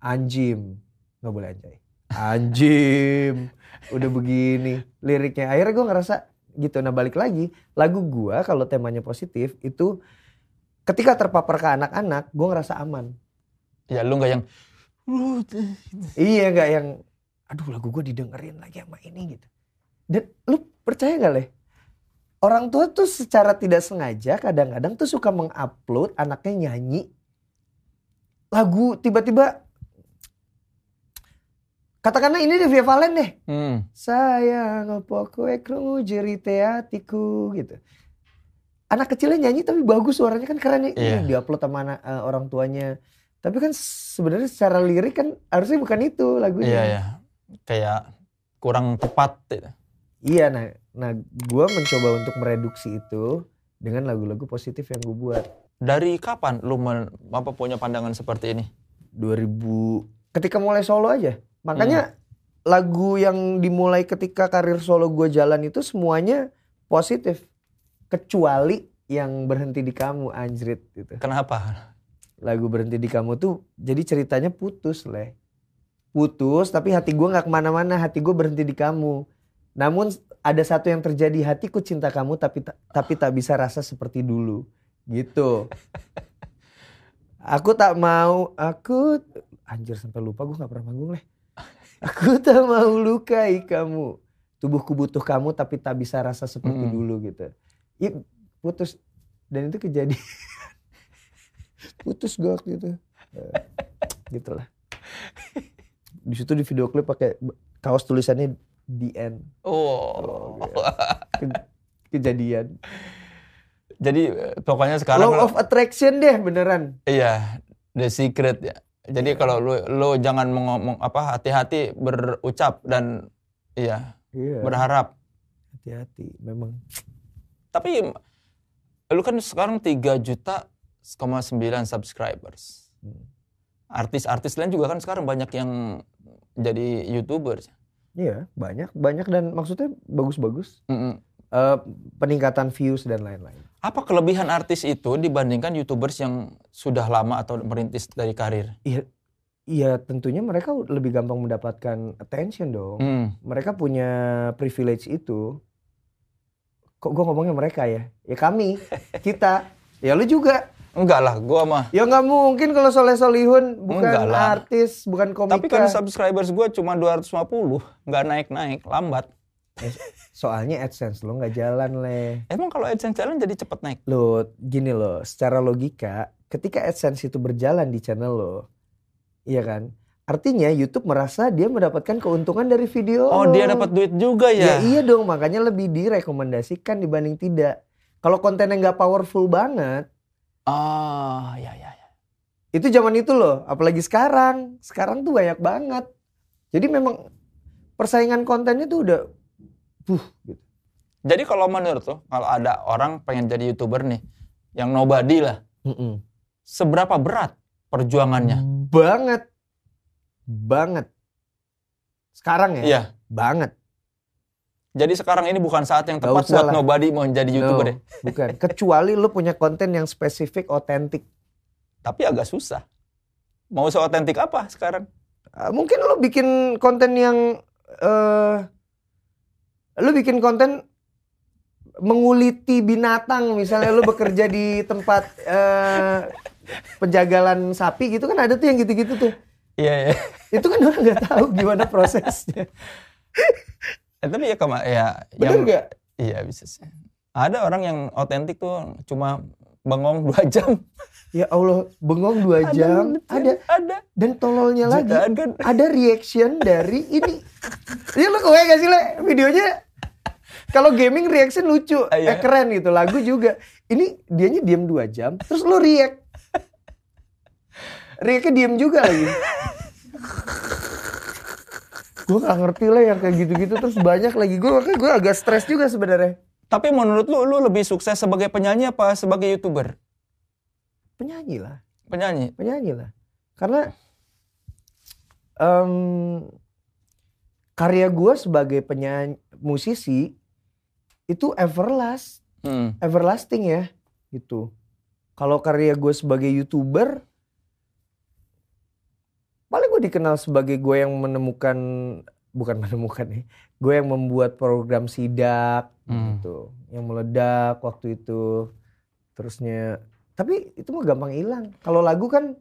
Anjim, nggak boleh anjay. Anjim, udah begini liriknya. Akhirnya gue ngerasa gitu. Nah balik lagi, lagu gue kalau temanya positif itu ketika terpapar ke anak-anak, gue ngerasa aman. Ya lu nggak yang Iya nggak yang, aduh lagu gue didengerin lagi sama ini gitu. Dan lu percaya nggak leh? Orang tua tuh secara tidak sengaja kadang-kadang tuh suka mengupload anaknya nyanyi lagu tiba-tiba katakanlah ini Via Valen deh. Hmm. Sayang apa kowe krungu jerite hatiku gitu. Anak kecilnya nyanyi tapi bagus suaranya kan keren. Iya. Ini diupload sama anak, eh, orang tuanya. Tapi kan sebenarnya secara lirik kan harusnya bukan itu lagunya. Iya ya. Kayak kurang tepat. gitu. Iya, nah, nah gue mencoba untuk mereduksi itu dengan lagu-lagu positif yang gue buat. Dari kapan lu men- apa punya pandangan seperti ini? 2000 ketika mulai solo aja. Makanya lagu yang dimulai ketika karir solo gue jalan itu semuanya positif. Kecuali yang berhenti di kamu anjrit gitu. Kenapa? Lagu berhenti di kamu tuh jadi ceritanya putus leh. Putus tapi hati gue nggak ke mana-mana. Hati gue berhenti di kamu. Namun ada satu yang terjadi hatiku cinta kamu tapi ta- tapi tak bisa rasa seperti dulu. Gitu. Aku tak mau, aku anjir sampai lupa gue nggak pernah manggung leh. Aku tak mau lukai kamu. Tubuhku butuh kamu tapi tak bisa rasa seperti Mm-mm. dulu gitu. Ih, putus dan itu kejadian. putus gue waktu itu. Eh, gitu lah. Di situ di video klip pakai kaos tulisannya the end. Oh. Ke- kejadian. Jadi eh, pokoknya sekarang Law of attraction deh beneran. iya the secret ya. Jadi kalau lu lu jangan mengomong apa hati-hati berucap dan iya Iya. berharap. Hati-hati memang. Tapi lu kan sekarang 3 juta 9 subscribers. Hmm. Artis-artis lain juga kan sekarang banyak yang jadi YouTuber. Iya, banyak, banyak dan maksudnya bagus-bagus. Mm-mm. Eh, peningkatan views dan lain-lain. Apa kelebihan artis itu dibandingkan YouTubers yang sudah lama atau merintis dari karir? Iya, tentunya mereka lebih gampang mendapatkan attention dong. Hmm. Mereka punya privilege itu. Kok gue ngomongnya mereka ya? Ya kami, kita. Ya lu juga. Enggak lah, gua mah. Ya nggak mungkin kalau Soleh Solihun bukan Enggak lah. artis, bukan komika. Tapi kan subscribers gua cuma 250, nggak naik-naik, lambat. Soalnya AdSense lo nggak jalan leh. Emang kalau AdSense jalan jadi cepet naik? Lo gini loh, secara logika, ketika AdSense itu berjalan di channel lo, iya kan? Artinya YouTube merasa dia mendapatkan keuntungan dari video. Oh, lo. dia dapat duit juga Ya ya? iya dong, makanya lebih direkomendasikan dibanding tidak. Kalau kontennya nggak powerful banget, Ah, ya ya ya. itu zaman itu loh, apalagi sekarang. Sekarang tuh banyak banget. Jadi memang persaingan kontennya tuh udah, buh, gitu. Jadi kalau menurut tuh, kalau ada orang pengen jadi YouTuber nih, yang nobody lah, Mm-mm. seberapa berat perjuangannya? Banget, banget. Sekarang ya, Iya. banget. Jadi sekarang ini bukan saat yang tepat buat lah. nobody mau jadi YouTuber No, ya. bukan. Kecuali lu punya konten yang spesifik, otentik. Tapi agak susah. Mau seotentik apa sekarang? Ah, Mungkin lu bikin konten yang, eh lu bikin konten menguliti binatang, misalnya lu bekerja di tempat eh penjagalan sapi gitu kan ada tuh yang gitu-gitu tuh. Iya, iya. Itu kan orang nggak tahu gimana prosesnya. Eh, tapi ya kema ya Bener yang nggak? iya bisa sih. Ada orang yang otentik tuh cuma bengong dua jam. Ya Allah, bengong dua jam. Ada ada. dan tololnya lagi. Ada. ada reaction dari ini. Ini lu kowe gak sih, Le? Videonya kalau gaming reaction lucu, Ah, iya. eh, keren gitu. Lagu juga. Ini dianya diam dua jam, terus lu react. Reactnya diam juga lagi. gue gak ngerti lah yang kayak gitu-gitu terus banyak lagi gue makanya gue agak stres juga sebenarnya Tapi menurut lu, lu lebih sukses sebagai penyanyi apa sebagai YouTuber? penyanyi lah Penyanyi. penyanyi lah karena em, karya gue sebagai penyanyi musisi itu everlast Hmm. everlasting ya gitu kalau karya gue sebagai youtuber paling gue dikenal sebagai gue yang menemukan bukan menemukan nih gue yang membuat program sidak Hmm. gitu yang meledak waktu itu terusnya tapi itu mah gampang hilang kalau lagu kan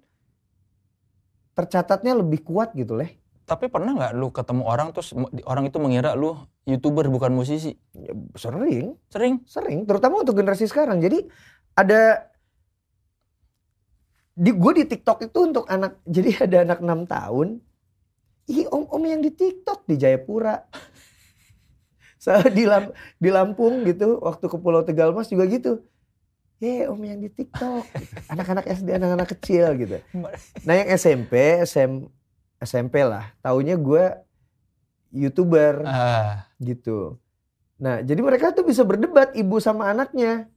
tercatatnya lebih kuat gitu leh Tapi pernah nggak lu ketemu orang terus orang itu mengira lu YouTuber bukan musisi? Ya, sering Sering. sering terutama untuk generasi sekarang jadi ada di gue di TikTok itu untuk anak jadi ada anak 6 tahun Ih, om-om yang di TikTok di Jayapura. Saya di, Lam- di Lampung gitu, waktu ke Pulau Tegalmas juga gitu. Eh, om yang di TikTok. Anak-anak SD, anak-anak kecil gitu. Nah yang SMP, SM, SMP lah. Taunya gue YouTuber Ah, gitu. Nah jadi mereka tuh bisa berdebat ibu sama anaknya.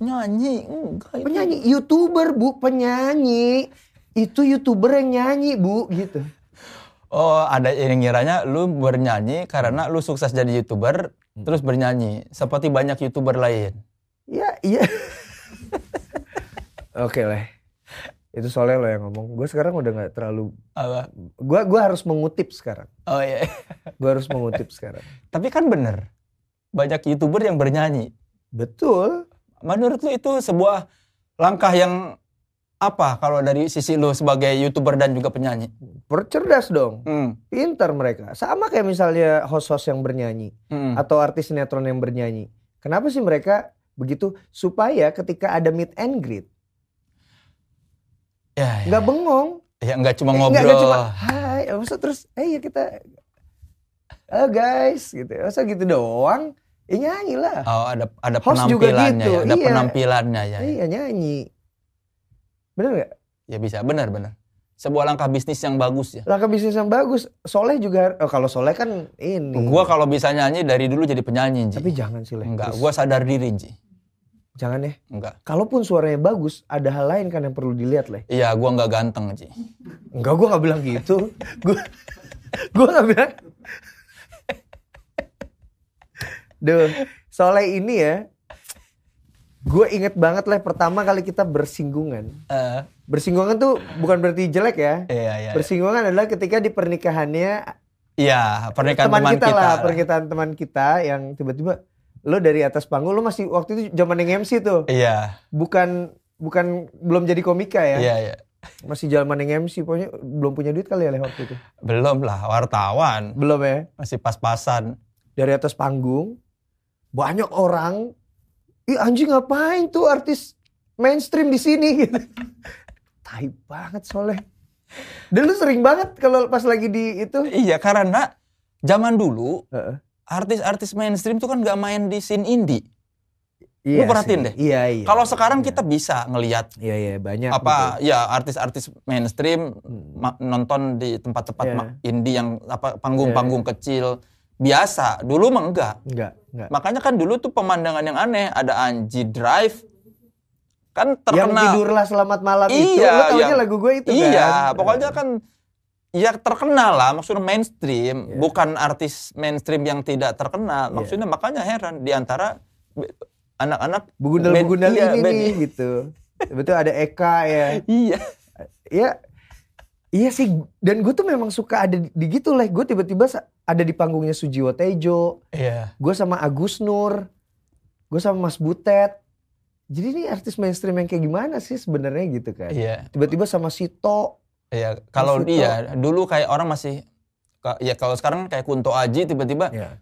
Nyanyi enggak itu. Penyanyi, YouTuber bu, penyanyi. Itu YouTuber yang nyanyi bu gitu. Oh, ada yang ngiranya lu bernyanyi karena lu sukses jadi YouTuber Hmm. terus bernyanyi seperti banyak YouTuber lain. Ya iya. Oke lah. Itu soalnya lo yang ngomong. Gue sekarang udah nggak terlalu. Apa? Gue gua harus mengutip sekarang. Oh iya. Gue harus mengutip sekarang. Tapi kan bener. Banyak YouTuber yang bernyanyi. Betul. Menurut lu itu sebuah langkah yang apa kalau dari sisi lu sebagai YouTuber dan juga penyanyi? Percerdas dong. Hmm. Pintar mereka. Sama kayak misalnya host-host yang bernyanyi. Hmm. Atau artis sinetron yang bernyanyi. Kenapa sih mereka begitu? Supaya ketika ada meet and greet. Ya, ya. nggak bengong. Ya nggak cuma Eh, ngobrol. nggak- nggak cuma hai. Masa terus, eh ya kita. Oh guys gitu. Masa gitu doang. Ya nyanyi lah. Oh, ada ada Host juga penampilannya gitu, ya, ada iya. penampilannya ya. Iya nyanyi. Bener nggak? Ya bisa, benar benar. Sebuah langkah bisnis yang bagus ya. Langkah bisnis yang bagus. Soleh juga, oh, kalau Soleh kan ini. Gua kalau bisa nyanyi dari dulu jadi penyanyi, Ji. Tapi jangan sih, Leh. Enggak, Terus, gua sadar diri, Ji. Jangan ya. Enggak. Kalaupun suaranya bagus, ada hal lain kan yang perlu dilihat, Leh. Iya, gua nggak ganteng, Ji. Enggak, gua nggak bilang gitu. gua, gua nggak bilang. Duh, Soleh ini ya. Gue inget banget lah pertama kali kita bersinggungan. Eh, Bersinggungan tuh bukan berarti jelek ya. iya, iya. Bersinggungan adalah ketika di pernikahannya Iya, pernikahan teman, teman, kita, lah, pernikahan teman kita yang tiba-tiba lo dari atas panggung lo masih waktu itu zaman yang MC tuh. Iya, Bukan bukan belum jadi komika ya. iya, iya. Masih zaman yang MC pokoknya belum punya duit kali ya waktu itu. Belum lah, wartawan. Belum ya. Masih pas-pasan. Dari atas panggung banyak orang Ih anjing ngapain tuh artis mainstream di sini gitu. Tai banget soalnya. Dan lu sering banget kalau pas lagi di itu. Iya, karena zaman dulu artis-artis mainstream tuh kan nggak main di scene indie. Iya perhatiin sih. deh. Iya iya. Kalau sekarang Iya. kita bisa ngelihat Iya iya banyak. apa ya artis-artis mainstream ma- nonton di tempat-tempat ma- indie yang apa panggung-panggung kecil biasa. Dulu mah enggak. Enggak enggak. Makanya kan dulu tuh pemandangan yang aneh, ada Anji Drive kan Yang terkenal. tidurlah selamat malam itu. Iya, Lu taunya yang- lagu gue itu kan. iya, pokoknya kan ya terkenal lah, maksudnya mainstream, Iya. bukan artis mainstream yang tidak terkenal. Iya. Maksudnya makanya heran di antara anak-anak Begundal-begundal iya, ini band- nih gitu. Betul ada Eka ya. Iya. Iya. Iya sih, dan gue tuh memang suka ada di, gitu lah. Gue tiba-tiba ada di panggungnya Sujiwo Tejo, Iya. gue sama Agus Nur, gue sama Mas Butet. Jadi ini artis mainstream yang kayak gimana sih sebenarnya gitu kan? Iya. Tiba-tiba sama Sito, Iya, kalau Vito. iya dulu kayak orang masih ya kalau sekarang kayak Kunto Aji tiba-tiba ya.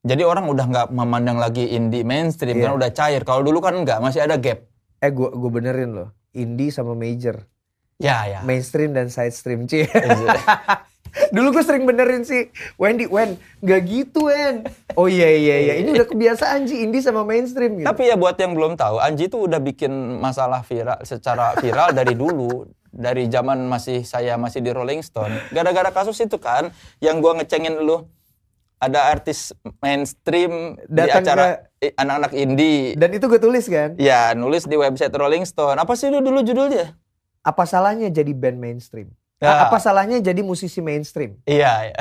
jadi orang udah nggak memandang lagi indie mainstream Iya. kan udah cair. Kalau dulu kan nggak, masih ada gap. eh gue gue benerin loh, indie sama major, Ya, ya. mainstream dan side stream cie. Dulu gue sering benerin sih, Wendy, Wen, nggak gitu Wen. Oh iya iya iya, ini udah kebiasaan sih indie sama mainstream gitu. Tapi ya buat yang belum tahu, Anji tuh udah bikin masalah viral secara viral dari dulu. Dari zaman masih saya masih di Rolling Stone. Gara-gara kasus itu kan yang gua ngecengin lu ada artis mainstream di Datang acara eh, anak-anak indie. Dan itu gue tulis kan, Ya, nulis di website Rolling Stone. Apa sih lu dulu judulnya? apa salahnya jadi band mainstream? Ya. Apa salahnya jadi musisi mainstream? Iya, iya.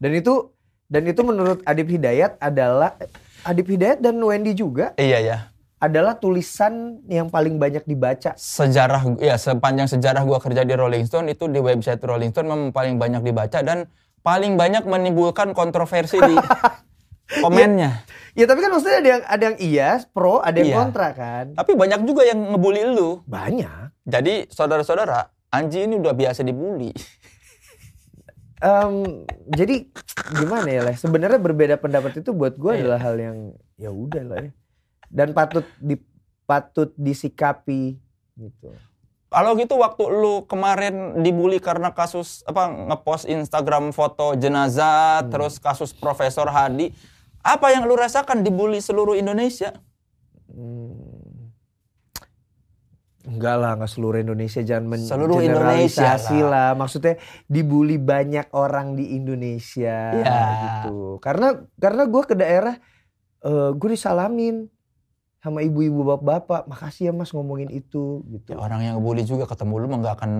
Dan itu dan itu menurut Adib Hidayat adalah Adib Hidayat dan Wendy juga Iya, ya. adalah tulisan yang paling banyak dibaca. Sejarah ya sepanjang sejarah gua kerja di Rolling Stone itu di website Rolling Stone memang paling banyak dibaca dan paling banyak menimbulkan kontroversi di komennya. Ya tapi kan maksudnya ada yang ada yang iya pro, ada yang Iya. kontra kan. Tapi banyak juga yang ngebully lu. Banyak. Jadi saudara-saudara, Anji ini udah biasa dibully. Em, jadi gimana ya lah? Sebenarnya berbeda pendapat itu buat gue Iya. adalah hal yang ya udah lah ya. Dan patut di patut disikapi gitu. Kalau gitu waktu lu kemarin dibully karena kasus apa ngepost Instagram foto jenazah Hmm. terus kasus Profesor Hadi, apa yang lu rasakan dibully seluruh Indonesia? Hmm. Enggak lah, enggak seluruh Indonesia jangan Seluruh mengeneralisasi Indonesia lah. Maksudnya dibully banyak orang di Indonesia Ya. gitu. Karena karena gue ke daerah eh gue disalamin sama ibu-ibu bapak-bapak, makasih ya Mas ngomongin itu gitu. Ya, orang yang ngebully juga ketemu lu mah nggak akan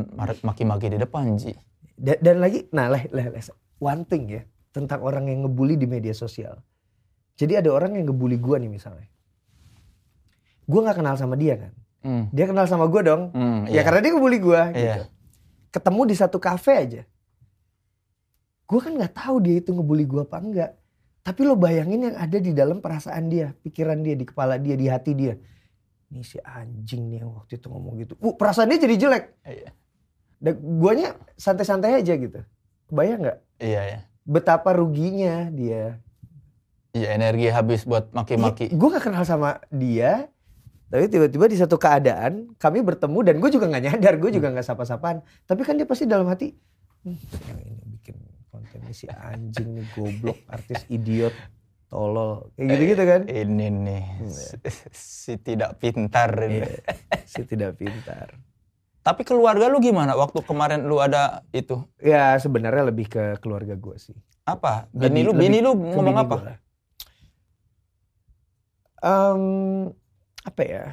maki-maki di depan, Ji. Dan, dan lagi, nah leh, leh, leh, one thing ya tentang orang yang ngebully di media sosial. Jadi ada orang yang ngebully gue nih misalnya. Gue nggak kenal sama dia kan. Hmm. Dia kenal sama gue dong. Hmm, Ya iya. karena dia ngebully gue Iya. gitu. Ketemu di satu kafe aja. Gue kan nggak tahu dia itu ngebully gue apa enggak. Tapi lo bayangin yang ada di dalam perasaan dia, pikiran dia, di kepala dia, di hati dia. Ini si anjing nih yang waktu itu ngomong gitu. Uh, perasaan dia jadi jelek. Iya. Dan guanya santai-santai aja gitu. Kebayang nggak? Iya, ya. Betapa ruginya dia. Iya, energi habis buat maki-maki. Gue gak kenal sama dia. Tapi tiba-tiba di satu keadaan kami bertemu dan gue juga nggak nyadar, gue juga nggak sapa-sapaan. Tapi kan dia pasti dalam hati, "Hmm, yang ini bikin konten si anjing nih goblok, artis idiot, tolol, kayak gitu-gitu kan? Ini nih si, si tidak pintar ini. Iya, si tidak pintar. Tapi keluarga lu gimana waktu kemarin lu ada itu? Ya sebenarnya lebih ke keluarga gue sih. Apa? Lebih- Bini lu, bini lu ngomong apa? gua lah. Apa ya?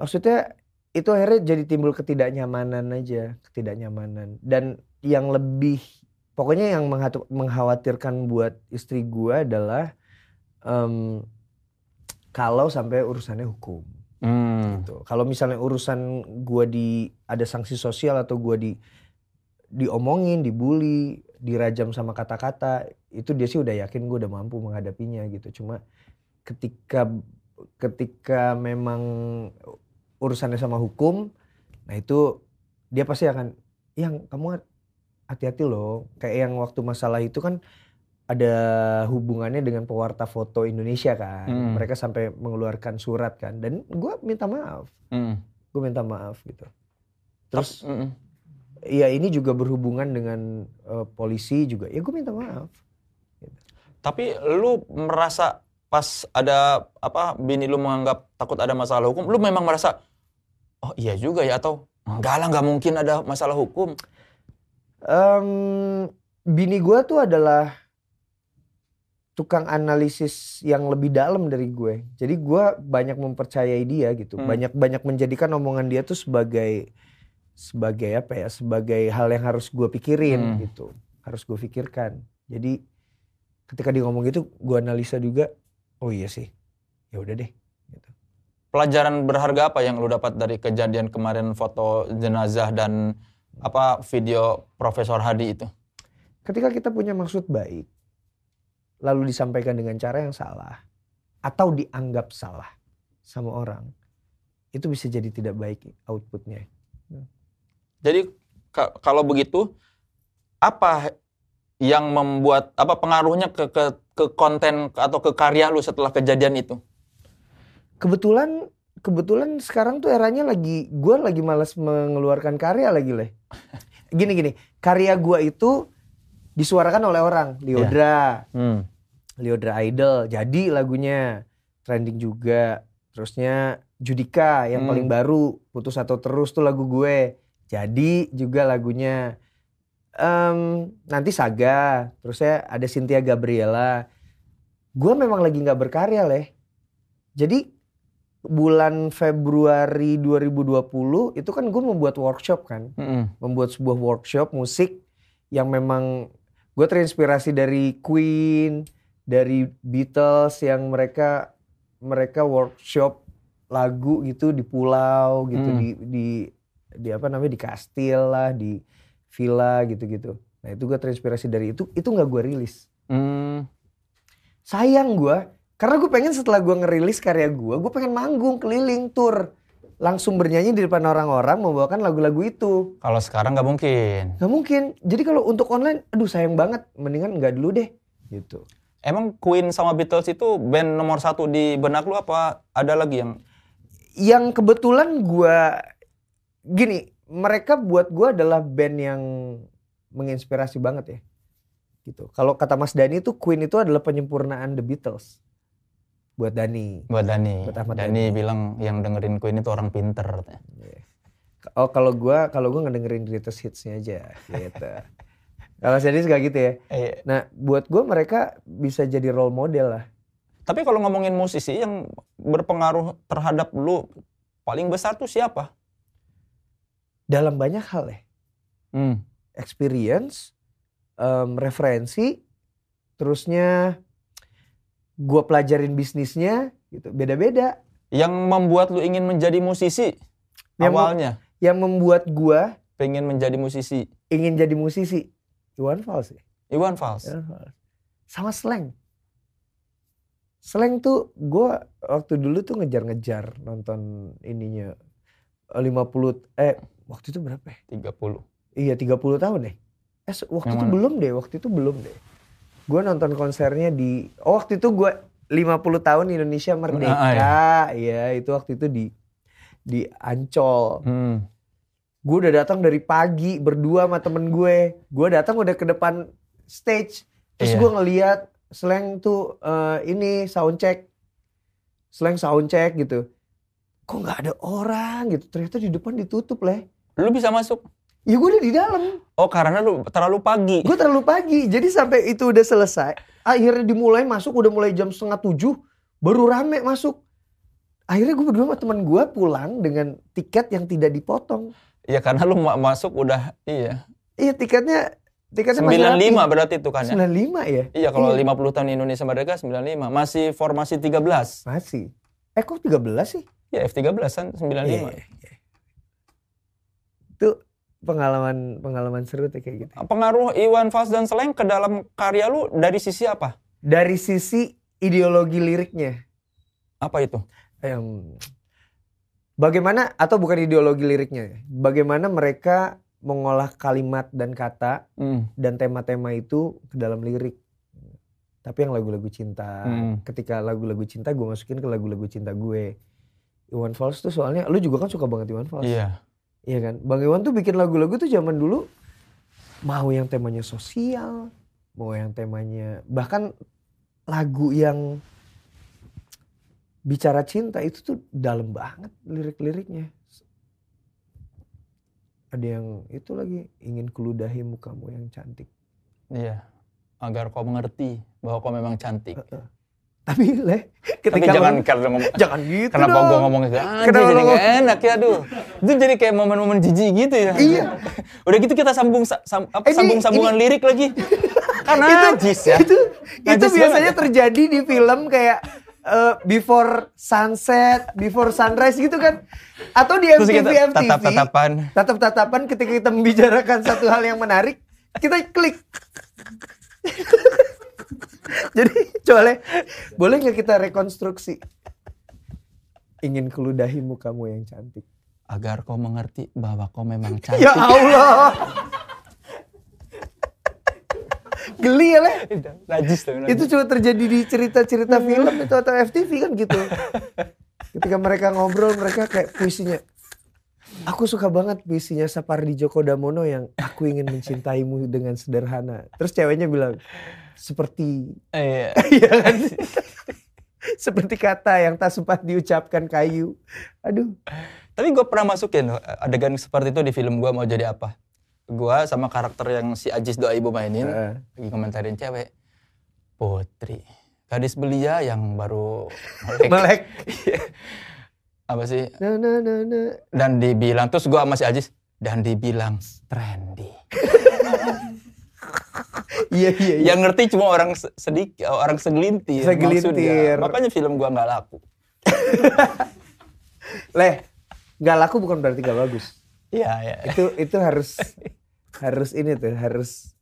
Maksudnya itu akhirnya jadi timbul ketidaknyamanan aja, ketidaknyamanan. Dan yang lebih, pokoknya yang mengkhawatirkan buat istri gua adalah em, kalau sampai urusannya hukum. Hmm. gitu. Kalau misalnya urusan gua di ada sanksi sosial atau gua di diomongin, dibully, dirajam sama kata-kata, itu dia sih udah yakin gue udah mampu menghadapinya gitu. Cuma ketika ketika memang urusannya sama hukum, nah itu dia pasti akan yang kamu hati-hati loh. Kayak yang waktu masalah itu kan ada hubungannya dengan pewarta foto Indonesia kan. Hmm. Mereka sampai mengeluarkan surat kan. Dan gue minta maaf. Hmm. Gue minta maaf gitu. Terus Mm-mm. ya ini juga berhubungan dengan eh, polisi juga. Ya gue minta maaf. Tapi lu merasa pas ada apa bini lu menganggap takut ada masalah hukum, lu memang merasa oh iya juga ya atau enggak lah nggak mungkin ada masalah hukum. Em, bini gue tuh adalah tukang analisis yang lebih dalam dari gue. Jadi gue banyak mempercayai dia gitu. Hmm. Banyak banyak menjadikan omongan dia tuh sebagai sebagai apa ya? Sebagai hal yang harus gue pikirin Hmm. gitu. Harus gue pikirkan. Jadi ketika dia ngomong gitu, gue analisa juga. Oh iya sih. Ya udah deh. Gitu. Pelajaran berharga apa yang lu dapat dari kejadian kemarin foto jenazah dan apa video Profesor Hadi itu? Ketika kita punya maksud baik, lalu disampaikan dengan cara yang salah, atau dianggap salah sama orang, itu bisa jadi tidak baik outputnya. Jadi ka- kalau begitu apa yang membuat apa pengaruhnya ke ke ke konten atau ke karya lu setelah kejadian itu? Kebetulan, kebetulan sekarang tuh eranya lagi, gue lagi malas mengeluarkan karya lagi leh. Gini gini, karya gue itu disuarakan oleh orang, Liodra, Hmm. Liodra Idol, jadi lagunya trending juga. Terusnya Judika yang Hmm. paling baru, putus atau terus tuh lagu gue. Jadi juga lagunya. Em, nanti Saga, terusnya ada Cynthia Gabriela. Gue memang lagi nggak berkarya leh. Jadi bulan Februari 2020 itu kan gue membuat workshop kan Mm-mm. membuat sebuah workshop musik yang memang gue terinspirasi dari Queen, dari Beatles yang mereka mereka workshop lagu gitu di pulau gitu Hmm. di di di apa namanya di kastil lah di villa gitu-gitu. Nah itu gue terinspirasi dari itu itu nggak gue rilis. Hmm. Sayang gue karena gue pengen setelah gue ngerilis karya gue, gue pengen manggung keliling tour langsung bernyanyi di depan orang-orang membawakan lagu-lagu itu. Kalau sekarang nggak mungkin. Nggak mungkin. Jadi kalau untuk online, aduh sayang banget. Mendingan nggak dulu deh. Gitu. Emang Queen sama Beatles itu band nomor satu di benak lu apa ada lagi yang Yang kebetulan gua gini, mereka buat gue adalah band yang menginspirasi banget ya. Gitu. Kalau kata Mas Dani itu Queen itu adalah penyempurnaan The Beatles. Buat Dani. Buat Dani. Buat Ahmad Dani bilang yang dengerin Queen itu orang pinter. katanya. Oh kalau gua kalau gua ngedengerin greatest hitsnya aja gitu. kalau Dani suka gitu ya. Eh, Nah buat gua mereka bisa jadi role model lah. tapi kalau ngomongin musisi yang berpengaruh terhadap lu paling besar tuh siapa? Dalam banyak hal ya. Hmm. Experience, em, referensi, terusnya gua pelajarin bisnisnya gitu. Beda-beda. Yang membuat lu ingin menjadi musisi Yang mem- awalnya Yang membuat gua pengen menjadi musisi ingin jadi musisi. Iwan Fals ya. Iwan Fals. Iwan Fals. Sama slang. Slang tuh gue waktu dulu tuh ngejar-ngejar nonton ininya eh, 50 eh waktu itu berapa ya? 30. Iya 30 tahun deh. Eh waktu Yang itu mana? belum deh, waktu itu belum deh. Gue nonton konsernya di oh waktu itu gue 50 tahun Indonesia Merdeka. Ah, Iya, itu waktu itu di di Ancol. Hmm. Gue udah datang dari pagi berdua sama temen gue. Gue datang udah ke depan stage. Terus Iya. gue ngeliat slang tuh eh, ini sound check. Slang sound check gitu. Kok nggak ada orang gitu. Ternyata di depan ditutup leh. Lu bisa masuk? Ya gue udah di dalam. Oh karena lu terlalu pagi. Gue terlalu pagi. Jadi sampai itu udah selesai. Akhirnya dimulai masuk udah mulai jam setengah tujuh. Baru rame masuk. Akhirnya gue berdua sama teman gue pulang dengan tiket yang tidak dipotong. Ya karena lu ma- masuk udah iya. Iya tiketnya tiketnya masih rapi. 95 berarti itu kan ya. 95 ya? Iya kalau Iya. 50 tahun Indonesia Merdeka 95. Masih formasi 13. Masih. Eh kok 13 sih? Ya F13 kan 95. Iya, iya. Pengalaman pengalaman seru tuh kayak gitu. Pengaruh Iwan Fals dan Slang ke dalam karya lu dari sisi apa? Dari sisi ideologi liriknya. Apa itu? Em, bagaimana atau bukan ideologi liriknya. Bagaimana mereka mengolah kalimat dan kata Hmm. dan tema-tema itu ke dalam lirik. Tapi yang lagu-lagu cinta. Hmm. Ketika lagu-lagu cinta gue masukin ke lagu-lagu cinta gue. Iwan Fals tuh soalnya lu juga kan suka banget Iwan Fals. Iya. Iya kan? Bang Iwan tuh bikin lagu-lagu tuh zaman dulu mau yang temanya sosial, mau yang temanya bahkan lagu yang bicara cinta itu tuh dalam banget lirik-liriknya. Ada yang itu lagi ingin kuludahi mukamu yang cantik. Iya. Agar kau mengerti bahwa kau memang cantik. Tapi leh Tapi ketika jangan lo- karena ngomong jangan gitu Kenapa dong. gua ngomongnya gitu? Anjir, Kenapa jadi gak enak ya, aduh. Itu jadi kayak momen-momen jijik gitu ya. Iya. Udah gitu kita sambung sa- sam- apa, Ini- sambung-sambungan lirik lagi. Kan najis ya. itu itu Najis biasanya banget. terjadi di film kayak eh, before sunset, before sunrise gitu kan. Atau di Terus MTV kita MTV. tatap-tatapan. Tatap-tatapan ketika kita membicarakan satu hal yang menarik, kita klik. Jadi coba boleh nggak kita rekonstruksi? Ingin keludahi mukamu yang cantik. Agar kau mengerti bahwa kau memang cantik. Ya Allah. Geli ya leh. Najis tuh. Itu cuma terjadi di cerita-cerita film itu atau FTV kan gitu. Ketika mereka ngobrol mereka kayak puisinya. Aku suka banget puisinya Sapardi Djoko Damono yang aku ingin mencintaimu dengan sederhana. Terus ceweknya bilang seperti Iya. iya kan? seperti kata yang tak sempat diucapkan kayu. Aduh. Tapi gue pernah masukin adegan seperti itu di film gue mau jadi apa. Gue sama karakter yang si Ajis Doa Ibu mainin, Heeh. lagi komentarin cewek. Putri, gadis belia yang baru melek. Melek. Iya. apa sih? Na, na, na, na. Dan dibilang, terus gue sama si Ajis, dan dibilang trendy. Iya iya iya. Yang ngerti cuma orang se- sedikit, orang segelintir. Segelintir. maksudnya. Makanya film gue nggak laku. Leh, nggak laku bukan berarti nggak bagus. Iya, iya. itu itu harus harus ini tuh harus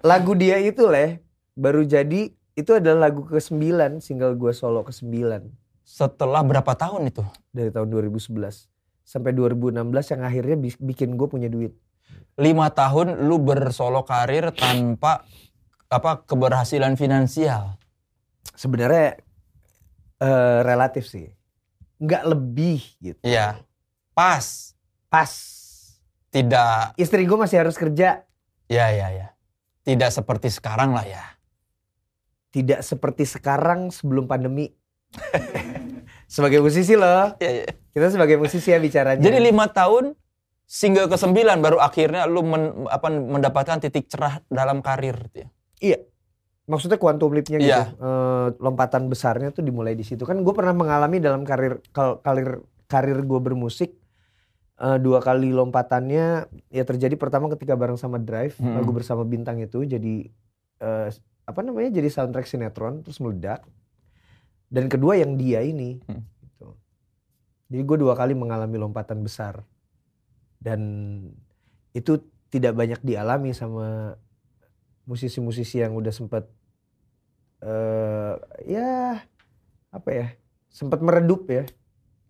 lagu dia itu leh baru jadi itu adalah lagu ke-9 single gue solo ke-9 Setelah berapa tahun itu? dari tahun 2011 sampai 2016 yang akhirnya bi- bikin gue punya duit. Lima tahun lu bersolo karir tanpa apa keberhasilan finansial. Sebenarnya eh, relatif sih. Nggak lebih gitu. Iya. Pas. Pas. Tidak, Istri gue masih harus kerja. ya ya ya. Tidak seperti sekarang lah ya. Tidak seperti sekarang sebelum pandemi. sebagai musisi loh. Ya, ya. Kita sebagai musisi ya bicaranya. Jadi lima tahun single ke sembilan baru akhirnya lu men- apa, mendapatkan titik cerah dalam karir. ya. Iya. Maksudnya quantum leap-nya gitu. Iya. Eh, lompatan besarnya tuh dimulai di situ. Kan gue pernah mengalami dalam karir kal- karir karir gue bermusik eh, dua kali lompatannya ya terjadi pertama ketika bareng sama Drive Hmm. lagu bersama bintang itu jadi eh, apa namanya jadi soundtrack sinetron terus meledak. Dan kedua yang dia ini. Hmm. Gitu. Jadi gue dua kali mengalami lompatan besar dan itu tidak banyak dialami sama musisi-musisi yang udah sempet eh ya apa ya sempat meredup ya.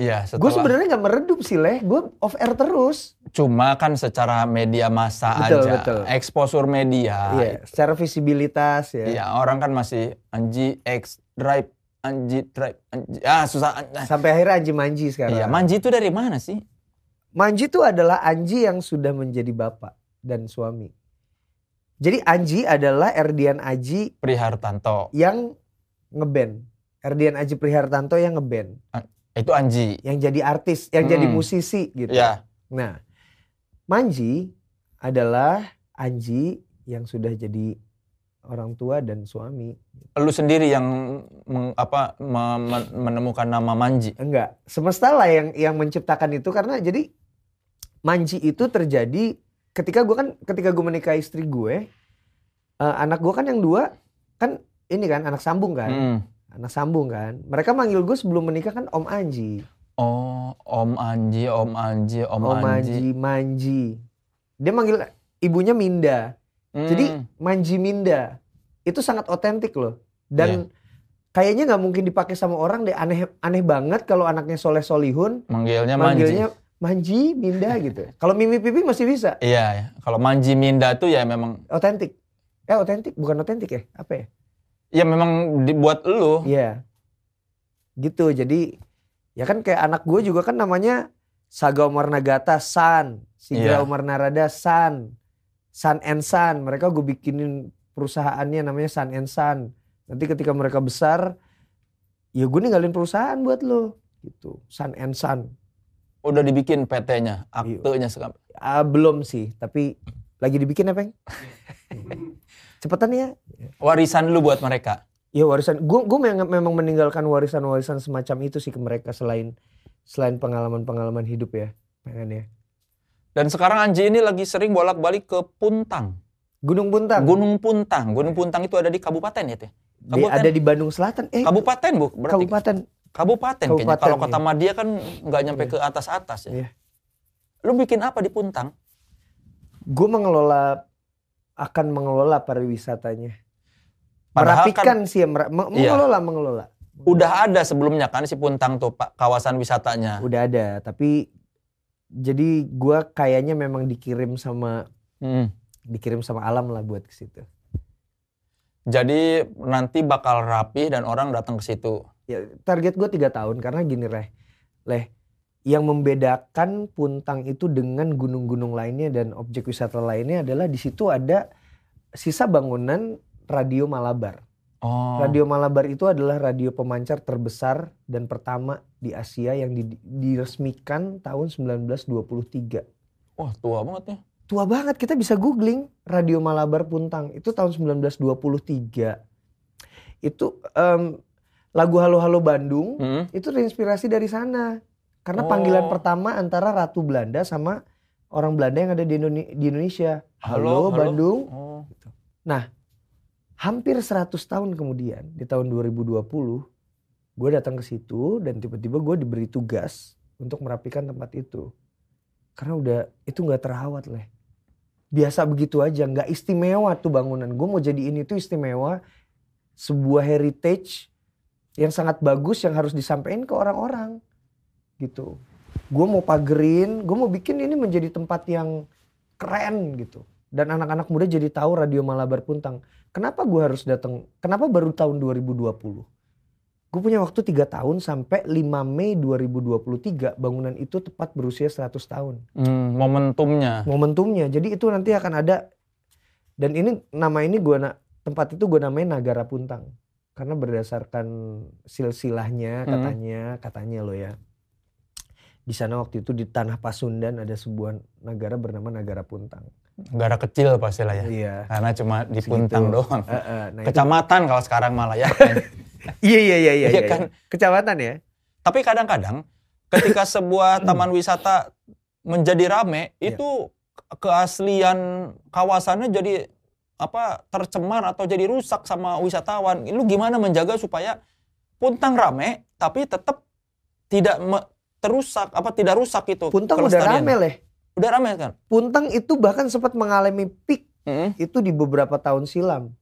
Iya, Gue sebenarnya nggak meredup sih leh, gue off air terus. cuma kan secara media massa Betul, aja, betul. exposure media. Iya, secara visibilitas ya. Iya, orang kan masih Anji X Drive, Anji Drive, Anji. Ah, susah. Sampai akhirnya Anji Manji sekarang. Iya, Manji itu dari mana sih? Manji itu adalah Anji yang sudah menjadi bapak dan suami. Jadi Anji adalah Erdian Aji Prihartanto. yang ngeband. Erdian Aji Prihartanto yang ngeband. Itu Anji. Yang jadi artis, yang jadi Hmm. musisi gitu. Ya, Nah, Manji adalah Anji yang sudah jadi orang tua dan suami. lu sendiri yang meng- apa me- me- menemukan nama Manji. Enggak, semesta lah yang yang menciptakan itu karena jadi Manji itu terjadi ketika gue kan ketika gue menikah istri gue, eh, anak gue kan yang dua kan ini kan anak sambung kan, Hmm. anak sambung kan. Mereka manggil gue sebelum menikah kan Om Anji, Oh, Om Anji, Om Anji, Om, Om Anji. Anji, Manji. Dia manggil ibunya Minda. Hmm. Jadi Manji Minda itu sangat otentik loh. Dan Iya. kayaknya nggak mungkin dipakai sama orang deh. Aneh aneh banget kalau anaknya Soleh Solihun manggilnya manggilnya Manji Minda gitu. Kalau Mimi Pipi masih bisa. Iya, ya. kalau Manji Minda tuh ya memang Otentik. Eh otentik bukan otentik ya? Apa ya? ya memang dibuat lu. Iya. Gitu. Jadi ya kan kayak anak gue juga kan namanya Saga Umar Nagata San, Sigra Iya. Umar Narada San, San and San. Mereka gue bikinin perusahaannya namanya San and San. Nanti ketika mereka besar, ya gue ninggalin perusahaan buat lo. Gitu. San and San. Udah dibikin PT-nya, Iya. aktenya sekarang. Ah, belum sih, tapi lagi dibikin ya, Peng? Cepetan ya. Warisan lu buat mereka. Ya warisan, gue gue memang meninggalkan warisan-warisan semacam itu sih ke mereka selain selain pengalaman-pengalaman hidup ya, pengen ya. Dan sekarang Anji ini lagi sering bolak-balik ke Puntang. Gunung Puntang, Gunung Puntang. Gunung Puntang itu ada di kabupaten ya, Teh? ada di Bandung Selatan. Eh, Kabupaten, Bu. Berarti kabupaten. Kabupaten, kayaknya. Kabupaten, Kalau kota iya. Madia kan nggak nyampe Iya. ke atas-atas ya. Iya. Lu bikin apa di Puntang? Gue mengelola akan mengelola pariwisatanya. Padahal Merapikan sih ya, mer- Iya. mengelola mengelola. Udah ada sebelumnya kan si Puntang tuh Pak kawasan wisatanya. Udah ada, tapi jadi gue kayaknya memang dikirim sama Hmm. dikirim sama alam lah buat ke situ. Jadi nanti bakal rapi dan orang datang ke situ. Ya target gue tiga tahun karena gini leh leh yang membedakan Puntang itu dengan gunung-gunung lainnya dan objek wisata lainnya adalah di situ ada sisa bangunan radio Malabar. Oh. Radio Malabar itu adalah radio pemancar terbesar dan pertama di Asia yang di- diresmikan tahun 1923. Wah, tua banget ya. Tua banget kita bisa googling Radio Malabar Puntang itu tahun 1923. Itu em, lagu Halo Halo Bandung Hmm. itu terinspirasi dari sana. Karena Oh. panggilan pertama antara Ratu Belanda sama orang Belanda yang ada di, Indone- di Indonesia. Halo, Halo, halo. Bandung. Oh. Hampir 100 tahun kemudian di tahun 2020 gue datang ke situ dan tiba-tiba gue diberi tugas untuk merapikan tempat itu. Karena udah itu nggak terawat leh. Biasa begitu aja, nggak istimewa tuh bangunan. Gue mau jadi ini tuh istimewa, sebuah heritage yang sangat bagus yang harus disampaikan ke orang-orang gitu. Gue mau pagerin, gue mau bikin ini menjadi tempat yang keren gitu. Dan anak-anak muda jadi tahu Radio Malabar Puntang. Kenapa gue harus datang? Kenapa baru tahun 2020? Gue punya waktu tiga tahun sampai 5 Mei 2023 bangunan itu tepat berusia 100 tahun. Hmm, momentumnya. Momentumnya. Jadi itu nanti akan ada dan ini nama ini gue tempat itu gue namanya Nagara Puntang karena berdasarkan silsilahnya Hmm. katanya katanya lo ya di sana waktu itu di tanah Pasundan ada sebuah negara bernama Nagara Puntang. Negara kecil pasti lah ya. Iya. Karena cuma di Segitu. Puntang doang. Eh, eh, nah itu- Kecamatan kalau sekarang malah ya. iya iya iya iya. Iya iya. kan? Kecamatan ya. Tapi kadang-kadang ketika sebuah taman wisata menjadi rame, Iya. itu keaslian kawasannya jadi apa tercemar atau jadi rusak sama wisatawan. Lu gimana menjaga supaya Puntang rame tapi tetap tidak terusak apa tidak rusak itu Puntang udah rame leh. Udah rame kan? Puntang itu bahkan sempat mengalami peak Mm-mm. itu di beberapa tahun silam.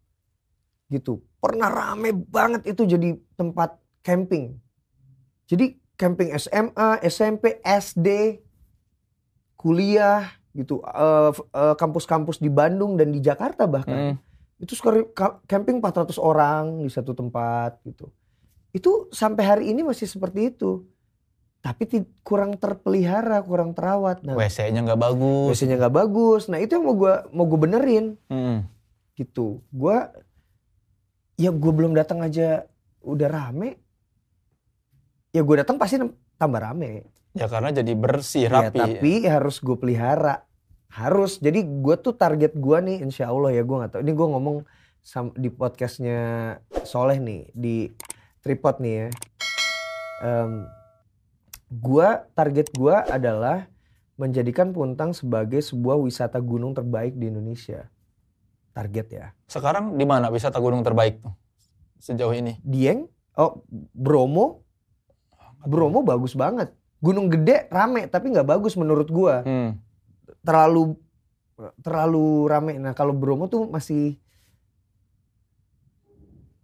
Gitu. Pernah rame banget itu jadi tempat camping. Jadi camping SMA, SMP, SD, kuliah gitu. Eh, eh, Kampus-kampus di Bandung dan di Jakarta bahkan. Mm. Itu sekali ka- camping 400 orang di satu tempat gitu. Itu sampai hari ini masih seperti itu. Tapi kurang terpelihara, kurang terawat. Nah, WC-nya nggak bagus. WC-nya nggak bagus. Nah, itu yang mau gua mau gue benerin Mm. gitu. Gua ya gue belum datang aja udah rame. Ya gue datang pasti tambah rame. Ya karena jadi bersih, Ya, rapi. tapi harus gue pelihara. Harus. Jadi gue tuh target gue nih insya Allah ya gue nggak tahu. Ini gue ngomong di podcastnya Soleh nih di tripod nih ya. Em, gua target gua adalah menjadikan Puntang sebagai sebuah wisata gunung terbaik di Indonesia. Target ya. Sekarang di mana wisata gunung terbaik tuh sejauh ini? Dieng, oh Bromo, Bromo bagus banget. Gunung Gede rame tapi nggak bagus menurut gua. Hmm. Terlalu terlalu rame. Nah kalau Bromo tuh masih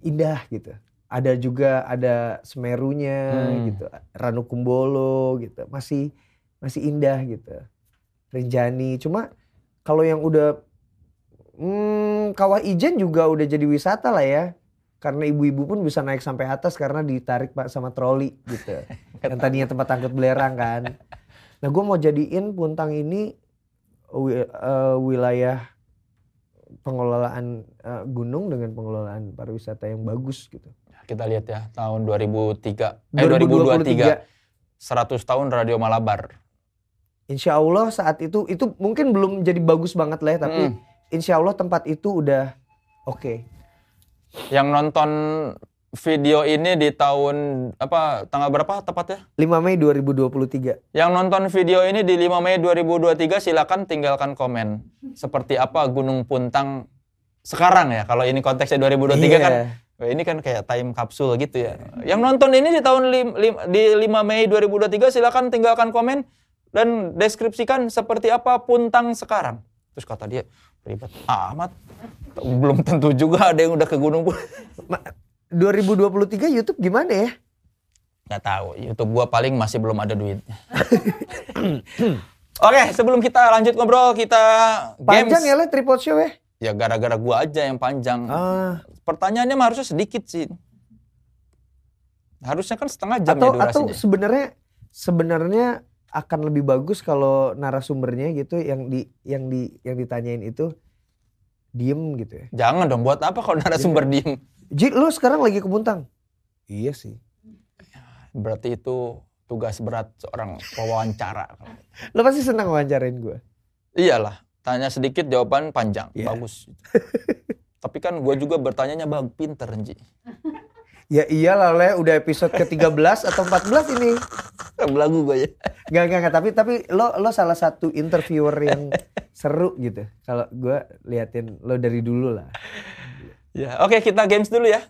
indah gitu. Ada juga ada Semerunya Hmm. gitu, Ranukumbolo gitu. Masih masih indah gitu. Rinjani. Cuma kalau yang udah hmm, Kawah Ijen juga udah jadi wisata lah ya. Karena ibu-ibu pun bisa naik sampai atas karena ditarik pak sama troli gitu. Yang tadinya tempat angkut belerang kan. Nah gue mau jadiin Puntang ini eh, wilayah pengelolaan eh, gunung dengan pengelolaan pariwisata yang bagus gitu. Kita lihat ya tahun 2003 eh 2023 100 tahun Radio Malabar. Insya Allah saat itu itu mungkin belum jadi bagus banget lah ya, tapi Mm. insya Allah tempat itu udah oke. Yang nonton video ini di tahun apa tanggal berapa tepatnya? 5 Mei 2023. Yang nonton video ini di 5 Mei 2023 silakan tinggalkan komen seperti apa Gunung Puntang sekarang ya. Kalau ini konteksnya 2023 kan Iya. Wah, ini kan kayak time capsule gitu ya. Yang nonton ini di tahun lim, lim- di 5 Mei 2023 silakan tinggalkan komen dan deskripsikan seperti apa Puntang sekarang. Terus kata dia, ribet amat. Belum tentu juga ada yang udah ke gunung pun. Ma- 2023 YouTube gimana ya? Gak tahu, YouTube gua paling masih belum ada duitnya. Oke, sebelum kita lanjut ngobrol, kita Panjang games. ya lah tripod show ya? Ya gara-gara gua aja yang panjang. Ah, Pertanyaannya mah harusnya sedikit sih. Harusnya kan setengah jam atau ya atau sebenarnya sebenarnya akan lebih bagus kalau narasumbernya gitu yang di yang di yang ditanyain itu diem gitu ya. Jangan dong, buat apa kalau narasumber diem? Ji, lu sekarang lagi ke Puntang? Iya sih. Berarti itu tugas berat seorang pewawancara. Lo pasti senang wawancarain gue. Iyalah, tanya sedikit jawaban panjang, Iya. bagus. Tapi kan gue juga bertanyanya bang, pinter Ji. Ya iyalah Le, udah episode ke-13 atau 14 ini. Belagu gue ya. Gak, gak, gak. Tapi, tapi lo, lo salah satu interviewer yang seru gitu. Kalau gue liatin lo dari dulu lah. Ya, oke kita games dulu ya.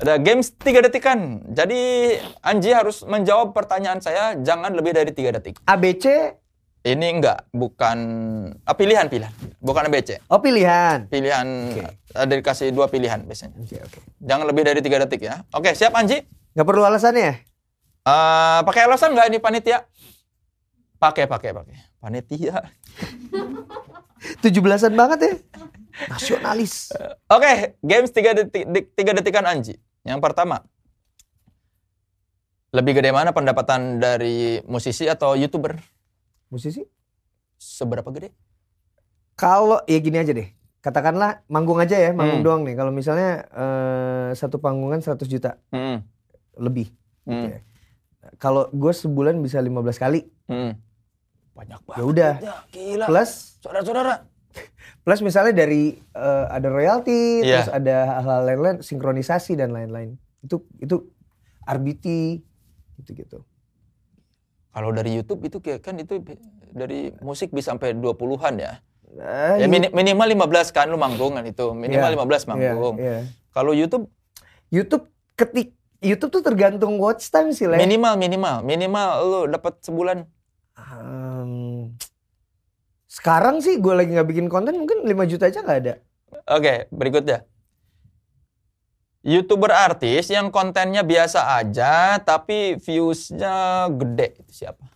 Ada games 3 detikan. Jadi Anji harus menjawab pertanyaan saya jangan lebih dari 3 detik. ABC, Ini enggak, bukan ah, pilihan pilihan, bukan ABC. oh pilihan. Pilihan Oke. ada dikasih dua pilihan biasanya. Oke, oke. Jangan lebih dari 3 detik ya. Oke, siap Anji? Gak perlu alasannya? Eh, pakai alasan nggak ini panitia? Pakai, pakai, pakai. Panitia. 17-an banget ya? Nasionalis. Oke, games 3 detik, tiga detikan Anji. Yang pertama, lebih gede mana pendapatan dari musisi atau youtuber? Musisi? Seberapa gede? Kalau ya gini aja deh. Katakanlah manggung aja ya, manggung Hmm. doang nih. Kalau misalnya eh, satu panggungan 100 juta Hmm. lebih. Hmm. Oke. Kalau gue sebulan bisa 15 kali. Hmm. Banyak banget. Ya udah. Gila. Plus Saudara-saudara. plus misalnya dari eh, ada royalti, Iya. terus ada hal-hal lain-lain, sinkronisasi dan lain-lain. Itu itu RBT gitu-gitu. Kalau dari YouTube itu kayak kan itu dari musik bisa sampai 20-an ya. Eh, Ya mini- minimal 15 kan lu manggung kan itu. Minimal Iya, 15 iya, manggung. iya. Kalau YouTube YouTube ketik YouTube tuh tergantung watch time sih, Le. minimal minimal minimal lu dapat sebulan Ehm, sekarang sih gue lagi nggak bikin konten mungkin 5 juta aja nggak ada. Oke, berikutnya. YouTuber artis yang kontennya biasa aja tapi views-nya gede itu siapa?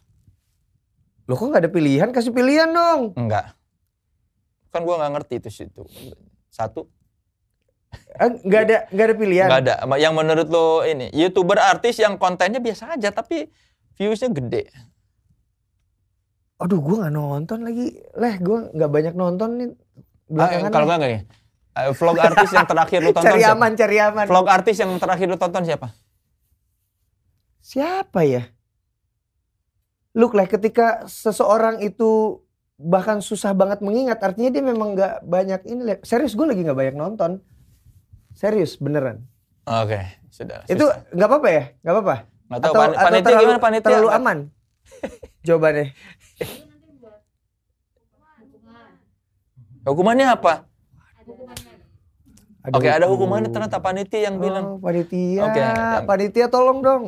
Loh kok nggak ada pilihan? Kasih pilihan dong. Enggak. Kan gua nggak ngerti itu situ. Satu, Eh, Nggak ada nggak ada pilihan. nggak ada. Yang menurut lo ini, YouTuber artis yang kontennya biasa aja tapi views-nya gede. Aduh gue nggak nonton lagi. Leh gue nggak banyak nonton nih Ah, belakangan. kalau nggak nih. Eh, vlog artis yang terakhir lu tonton cari siapa? cari aman. Vlog artis yang terakhir lu tonton siapa? Siapa ya? Look lah ketika seseorang itu bahkan susah banget mengingat artinya dia memang nggak banyak ini serius gue lagi nggak banyak nonton serius beneran Oke, sudah. itu nggak apa-apa ya nggak apa-apa Nggak tahu, pan- panitia terlalu, gimana panitia? terlalu aman jawabannya Hukumannya apa? Ada Oke, ada hukum. hukumannya ternyata panitia yang bilang. oh, panitia Oke, yang- panitia tolong dong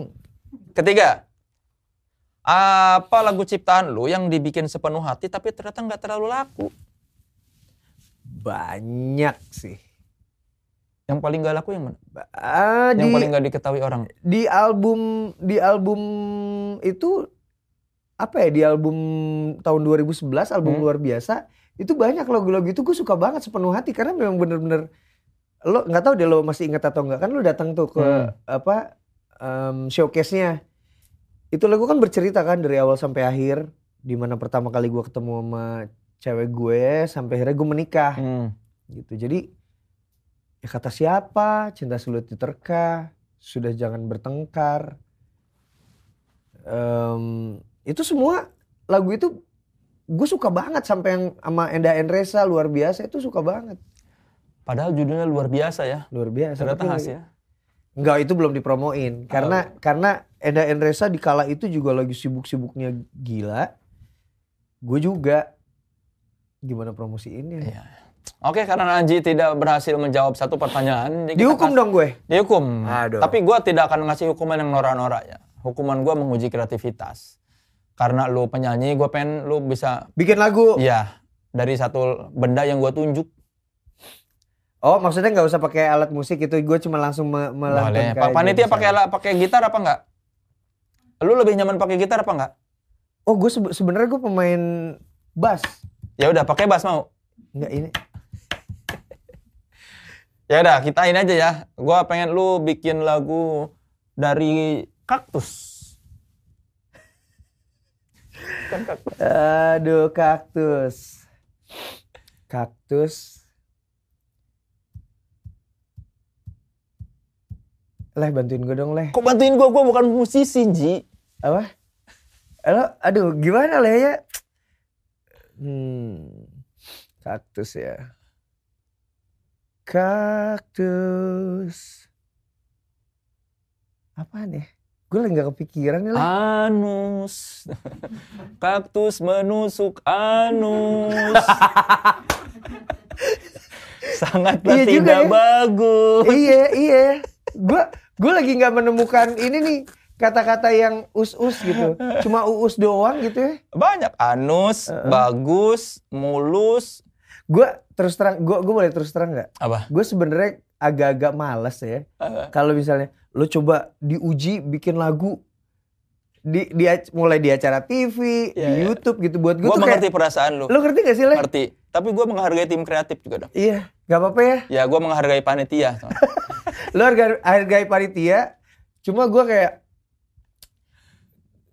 Ketiga, apa lagu ciptaan lu yang dibikin sepenuh hati tapi ternyata nggak terlalu laku? banyak sih Yang paling nggak laku yang mana? Ah, Yang di paling nggak diketahui orang? di album di album itu apa ya di album tahun 2011 album Hmm. luar biasa itu banyak lagu-lagu itu gue suka banget sepenuh hati karena memang bener-bener lo nggak tahu deh lo masih ingat atau enggak kan lo datang tuh ke Hmm. apa em, showcase-nya itu lagu kan bercerita kan dari awal sampai akhir di mana pertama kali gue ketemu sama cewek gue sampai akhirnya gue menikah Hmm. gitu. Jadi ya kata siapa cinta sulit diterka, sudah jangan bertengkar. Em, itu semua lagu itu gue suka banget sampai yang sama Enda Endresa luar biasa itu suka banget Padahal judulnya luar biasa ya. luar biasa. Ternyata khas ya. Enggak itu belum dipromoin karena karena Enda Endresa di kala itu juga lagi sibuk-sibuknya gila. Gue juga gimana promosiinnya? Iya. Oke, karena Anji tidak berhasil menjawab satu pertanyaan, Dihukum kasih- dong gue. Dihukum. Aduh. Tapi gua tidak akan ngasih hukuman yang norak-norak ya. Hukuman gua menguji kreativitas. Karena lu penyanyi, gua pengen lu bisa, Bikin lagu. ya dari satu benda yang gua tunjuk. Oh, maksudnya nggak usah pakai alat musik itu, gue cuma langsung me melantunkan. Pak panitia pakai alat, pakai gitar apa enggak? Lu lebih nyaman pakai gitar apa enggak? Oh, gue sebe- sebenarnya gue pemain bass. Ya udah, pakai bass mau. Enggak ini. Ya udah, kita ini aja ya. Gua pengen lu bikin lagu dari kaktus. Aduh, kaktus. Kaktus. Leh, bantuin gue dong, Leh. Kok bantuin gua? Gua bukan musisi, Ji. Apa? Halo, aduh, gimana, Leh ya? Hmm, kaktus ya. Kaktus. Apaan ya? Gue lagi gak kepikiran nih, Leh. Anus. Kaktus menusuk anus. Sangatlah Iya tidak ya. bagus. iya, iya. Gue gue lagi nggak menemukan ini nih kata-kata yang us-us gitu. Cuma uus doang gitu ya. Banyak anus, bagus, mulus. Gue terus terang, gue gue boleh terus terang nggak? Apa? Gue sebenarnya agak-agak males ya. Apa? Kalau misalnya lo coba diuji bikin lagu di, di mulai di acara TV, Iya, di iya. YouTube gitu buat gue Gue tuh mengerti kayak perasaan lu. lo ngerti gak sih Le? Ngerti. Tapi gue menghargai tim kreatif juga dong. Iya, gak apa-apa ya. Ya gue menghargai panitia. Lo harga hargai panitia, cuma gue kayak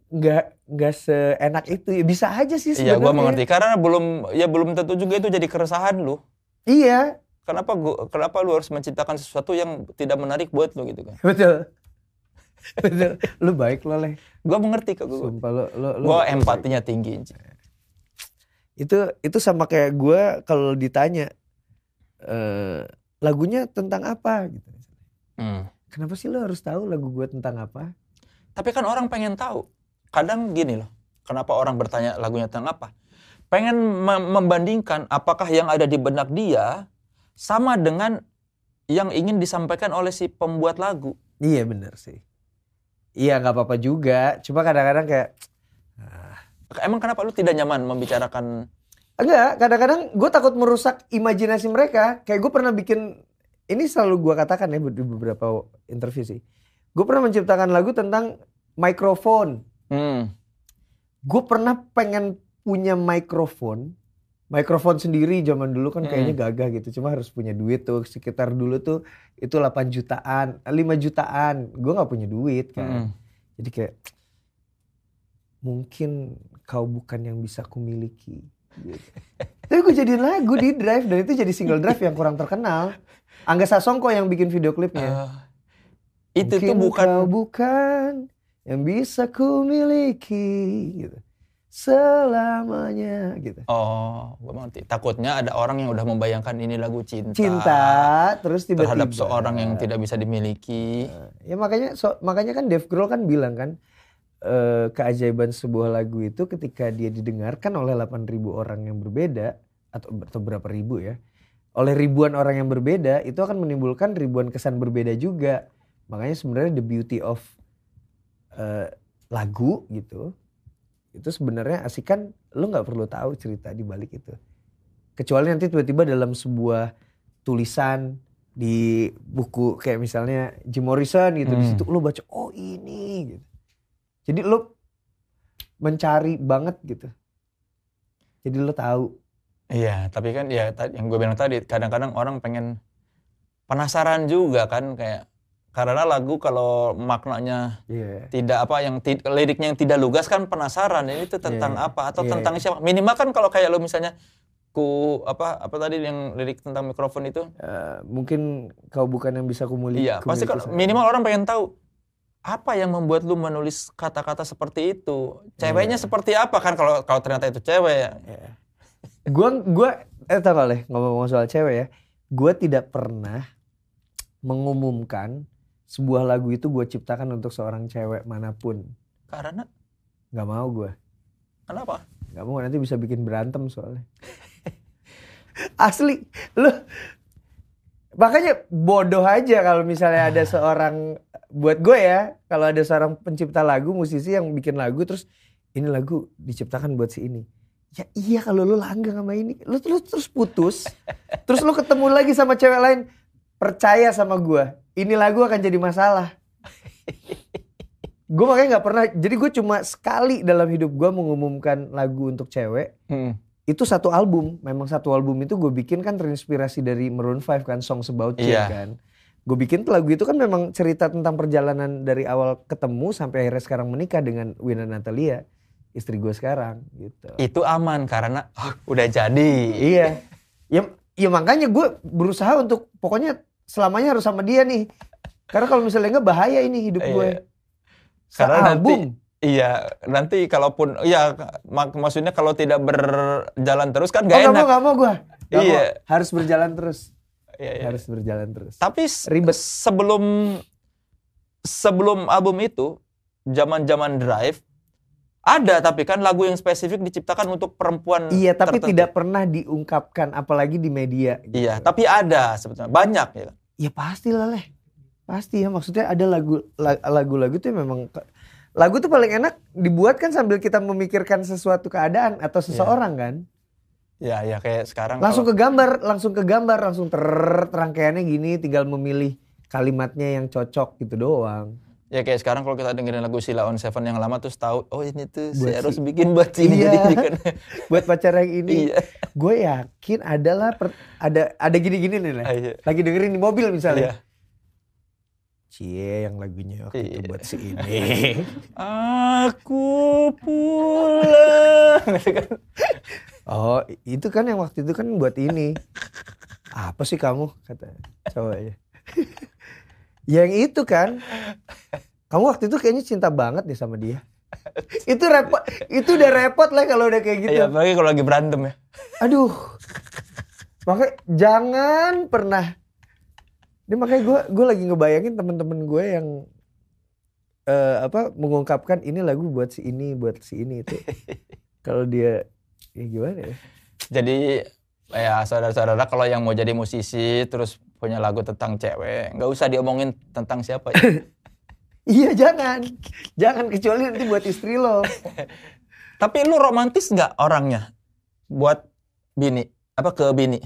nggak nggak seenak itu. Ya, bisa aja sih Iya, gue sebenarnya. mengerti. Karena belum, ya belum tentu juga itu jadi keresahan lu. Iya, Kenapa gua, kenapa lu harus menciptakan sesuatu yang tidak menarik buat lu gitu kan? betul. betul. Lu baik lo Le. Gue mengerti kok. Gue Sumpah lo lo lo. Gua empatinya tinggi. Itu itu sama kayak gue kalau ditanya eh lagunya tentang apa gitu. Hmm. Kenapa sih lo harus tahu lagu gue tentang apa? Tapi kan orang pengen tahu. Kadang gini loh. Kenapa orang bertanya lagunya tentang apa? Pengen mem- membandingkan apakah yang ada di benak dia sama dengan yang ingin disampaikan oleh si pembuat lagu. Iya bener sih. Iya nggak apa-apa juga. Cuma kadang-kadang kayak Emang kenapa lu tidak nyaman membicarakan enggak. Kadang-kadang gue takut merusak imajinasi mereka. Kayak gue pernah bikin ini selalu gue katakan ya di beberapa interview sih. Gue pernah menciptakan lagu tentang mikrofon. hmm, Gue pernah pengen punya mikrofon. Mikrofon sendiri zaman dulu kan kayaknya gagah gitu. Cuma harus punya duit tuh. Sekitar dulu tuh itu 8 jutaan, 5 jutaan. Gue nggak punya duit kan. hmm. Jadi kayak mungkin kau bukan yang bisa kumiliki. Gitu. Tapi gue jadiin lagu di Drive dan itu jadi single Drive yang kurang terkenal. Angga Sasongko yang bikin video klipnya. Eh, itu tuh Mungkin bukan kau bukan yang bisa kumiliki gitu. Selamanya gitu. Oh, gue mengerti. Takutnya ada orang yang udah membayangkan ini lagu cinta, Cinta terus tiba-tiba terhadap seorang yang tidak bisa dimiliki. Ya makanya so- makanya kan Dave Grohl kan bilang kan eh, keajaiban sebuah lagu itu ketika dia didengarkan oleh 8.000 orang yang berbeda atau, atau berapa ribu ya. Oleh ribuan orang yang berbeda itu akan menimbulkan ribuan kesan berbeda juga. Makanya sebenarnya the beauty of eh, lagu gitu itu sebenarnya asik kan lu nggak perlu tahu cerita di balik itu. Kecuali nanti tiba-tiba dalam sebuah tulisan di buku kayak misalnya Jim Morrison gitu di Hmm. situ lu baca oh ini gitu. Jadi lu mencari banget gitu. Jadi lu tahu. Iya, tapi kan ya yang gue bilang tadi, kadang-kadang orang pengen penasaran juga kan kayak karena lagu kalau maknanya Iya. tidak apa yang liriknya yang tidak lugas kan penasaran ini itu tentang Iya, apa atau iya. tentang siapa. Minimal kan kalau kayak lo misalnya ku apa apa tadi yang lirik tentang mikrofon itu Eh, mungkin kau bukan yang bisa kumuli. Iya, pasti kan kumiliki minimal orang pengen tahu apa yang membuat lu menulis kata-kata seperti itu. Ceweknya Iya. seperti apa kan kalau kalau ternyata itu cewek ya. Iya. Gua gua eh tau gak Le, ngomong-ngomong soal cewek ya. Gua tidak pernah mengumumkan sebuah lagu itu gue ciptakan untuk seorang cewek mana pun. Karena Gak mau gue. kenapa? Gak mau nanti bisa bikin berantem soalnya. Asli, lu makanya bodoh aja kalau misalnya ada seorang buat gue ya, kalau ada seorang pencipta lagu, musisi yang bikin lagu terus ini lagu diciptakan buat si ini. Ya iya kalau lu langgang sama ini, lu, lu terus putus, terus lu ketemu lagi sama cewek lain, percaya sama gue, ini lagu akan jadi masalah. gue makanya nggak pernah, jadi gue cuma sekali dalam hidup gue mengumumkan lagu untuk cewek, Hmm. itu satu album. Memang satu album itu gue bikin kan terinspirasi dari Maroon 5 kan, Songs About Jane Iya. kan. Gue bikin tuh lagu itu kan memang cerita tentang perjalanan dari awal ketemu sampai akhirnya sekarang menikah dengan Wina Natalia, istri gue sekarang gitu. Itu aman karena oh, udah jadi. iya. Ya, ya makanya gue berusaha untuk pokoknya selamanya harus sama dia nih. Karena kalau misalnya enggak bahaya ini hidup Iya. gue. Karena nanti-. Iya, nanti kalaupun ya mak- maksudnya kalau tidak berjalan terus kan Oh gak gak mau enak. gak mau gue. Gak Iya. mau. Harus berjalan terus. Iya, iya. Harus berjalan terus. Tapi Ribet. sebelum sebelum album itu, zaman-zaman Drive ada tapi kan lagu yang spesifik diciptakan untuk perempuan Iya, tapi tertentu. tidak pernah diungkapkan apalagi di media. gitu. Iya, tapi ada sebetulnya banyak ya. Ya pasti lah leh. Pasti ya maksudnya ada lagu la- lagu-lagu tuh memang lagu tuh paling enak dibuat kan sambil kita memikirkan sesuatu keadaan atau seseorang kan. Ya, ya kayak sekarang Langsung kalau- ke gambar, langsung ke gambar, langsung ter rangkaiannya gini tinggal memilih kalimatnya yang cocok gitu doang. Ya kayak sekarang kalau kita dengerin lagu Sila on Seven yang lama terus tahu oh ini tuh si Buat Eros si- bikin buat ini Iya. jadi kan. Buat pacar yang ini, Iya. gue yakin adalah per- ada ada gini-gini nih lah. Ah, iya. Lagi dengerin di mobil misalnya. Iya. Cie yang lagunya waktu itu Iya. buat si ini. Aku pulang. Gitu kan. oh itu kan yang waktu itu kan buat ini. Apa sih kamu kata cowoknya. Yang itu kan. Kamu waktu itu kayaknya cinta banget deh sama dia. itu repot, itu udah repot lah kalau udah kayak gitu. Iya, apalagi kalau lagi berantem ya. Aduh. Makanya jangan pernah. Ini makanya gue gue lagi ngebayangin temen-temen gue yang eh, apa mengungkapkan ini lagu buat si ini buat si ini itu. Kalau dia ya gimana ya? Jadi ya saudara-saudara kalau yang mau jadi musisi terus punya lagu tentang cewek, nggak usah diomongin tentang siapa ya. Iya jangan, jangan kecuali nanti buat istri lo. Tapi lu romantis nggak orangnya buat bini? Apa ke bini?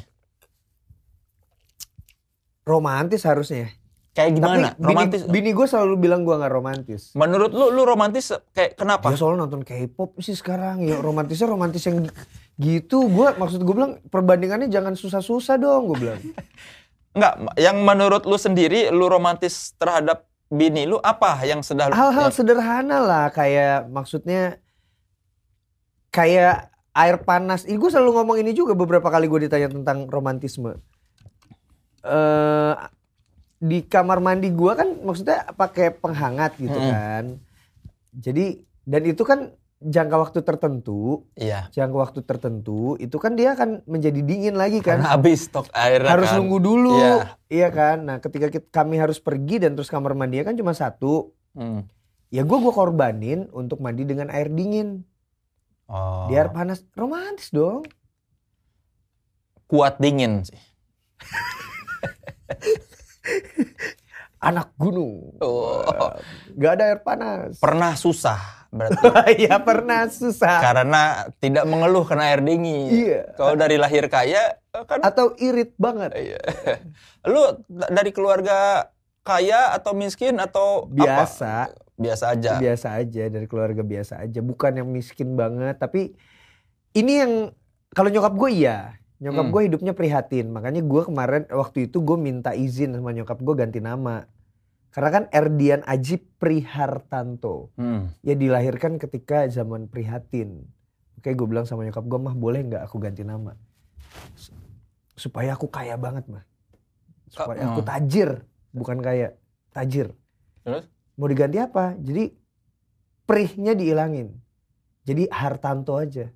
Romantis harusnya. Kayak gimana? Tapi bini, romantis? bini gue selalu bilang gue nggak romantis. Menurut lu, lu romantis kayak kenapa? Dia soalnya nonton K-pop sih sekarang ya romantisnya romantis yang gitu. Gue maksud gue bilang perbandingannya jangan susah-susah dong gue bilang. Enggak, yang menurut lu sendiri lu romantis terhadap bini lu apa yang sedang Hal-hal yang- sederhana lah kayak maksudnya kayak air panas. Ini gue selalu ngomong ini juga beberapa kali gue ditanya tentang romantisme. eh di kamar mandi gue kan maksudnya pakai penghangat gitu Mm-mm. kan. Jadi dan itu kan jangka waktu tertentu, Iya. jangka waktu tertentu itu kan dia akan menjadi dingin lagi kan. Karena habis stok air harus kan. nunggu dulu, Iya. iya kan. Nah ketika kit- kami harus pergi dan terus kamar mandinya kan cuma satu, Hmm. ya gue gua korbanin untuk mandi dengan air dingin Oh. di air panas romantis dong kuat dingin sih. anak gunung Oh. gak ada air panas Pernah susah berarti. ya pernah susah Karena tidak mengeluh kena air dingin. Iya. Kalau dari lahir kaya kan atau irit banget iya. Lu da- dari keluarga kaya atau miskin atau apa? biasa Biasa aja. biasa aja dari keluarga biasa aja bukan yang miskin banget tapi ini yang kalau nyokap gue iya nyokap Hmm. gue hidupnya prihatin. Makanya gue kemarin waktu itu gue minta izin sama nyokap gue ganti nama. Karena kan Erdian Aji Prihartanto. Hmm. ya dilahirkan ketika zaman prihatin. Oke gue bilang sama nyokap gue mah boleh nggak aku ganti nama? Supaya aku kaya banget mah. Supaya aku Hmm. tajir bukan kaya tajir. Terus? mau diganti apa? Jadi prihnya diilangin. Jadi Hartanto aja.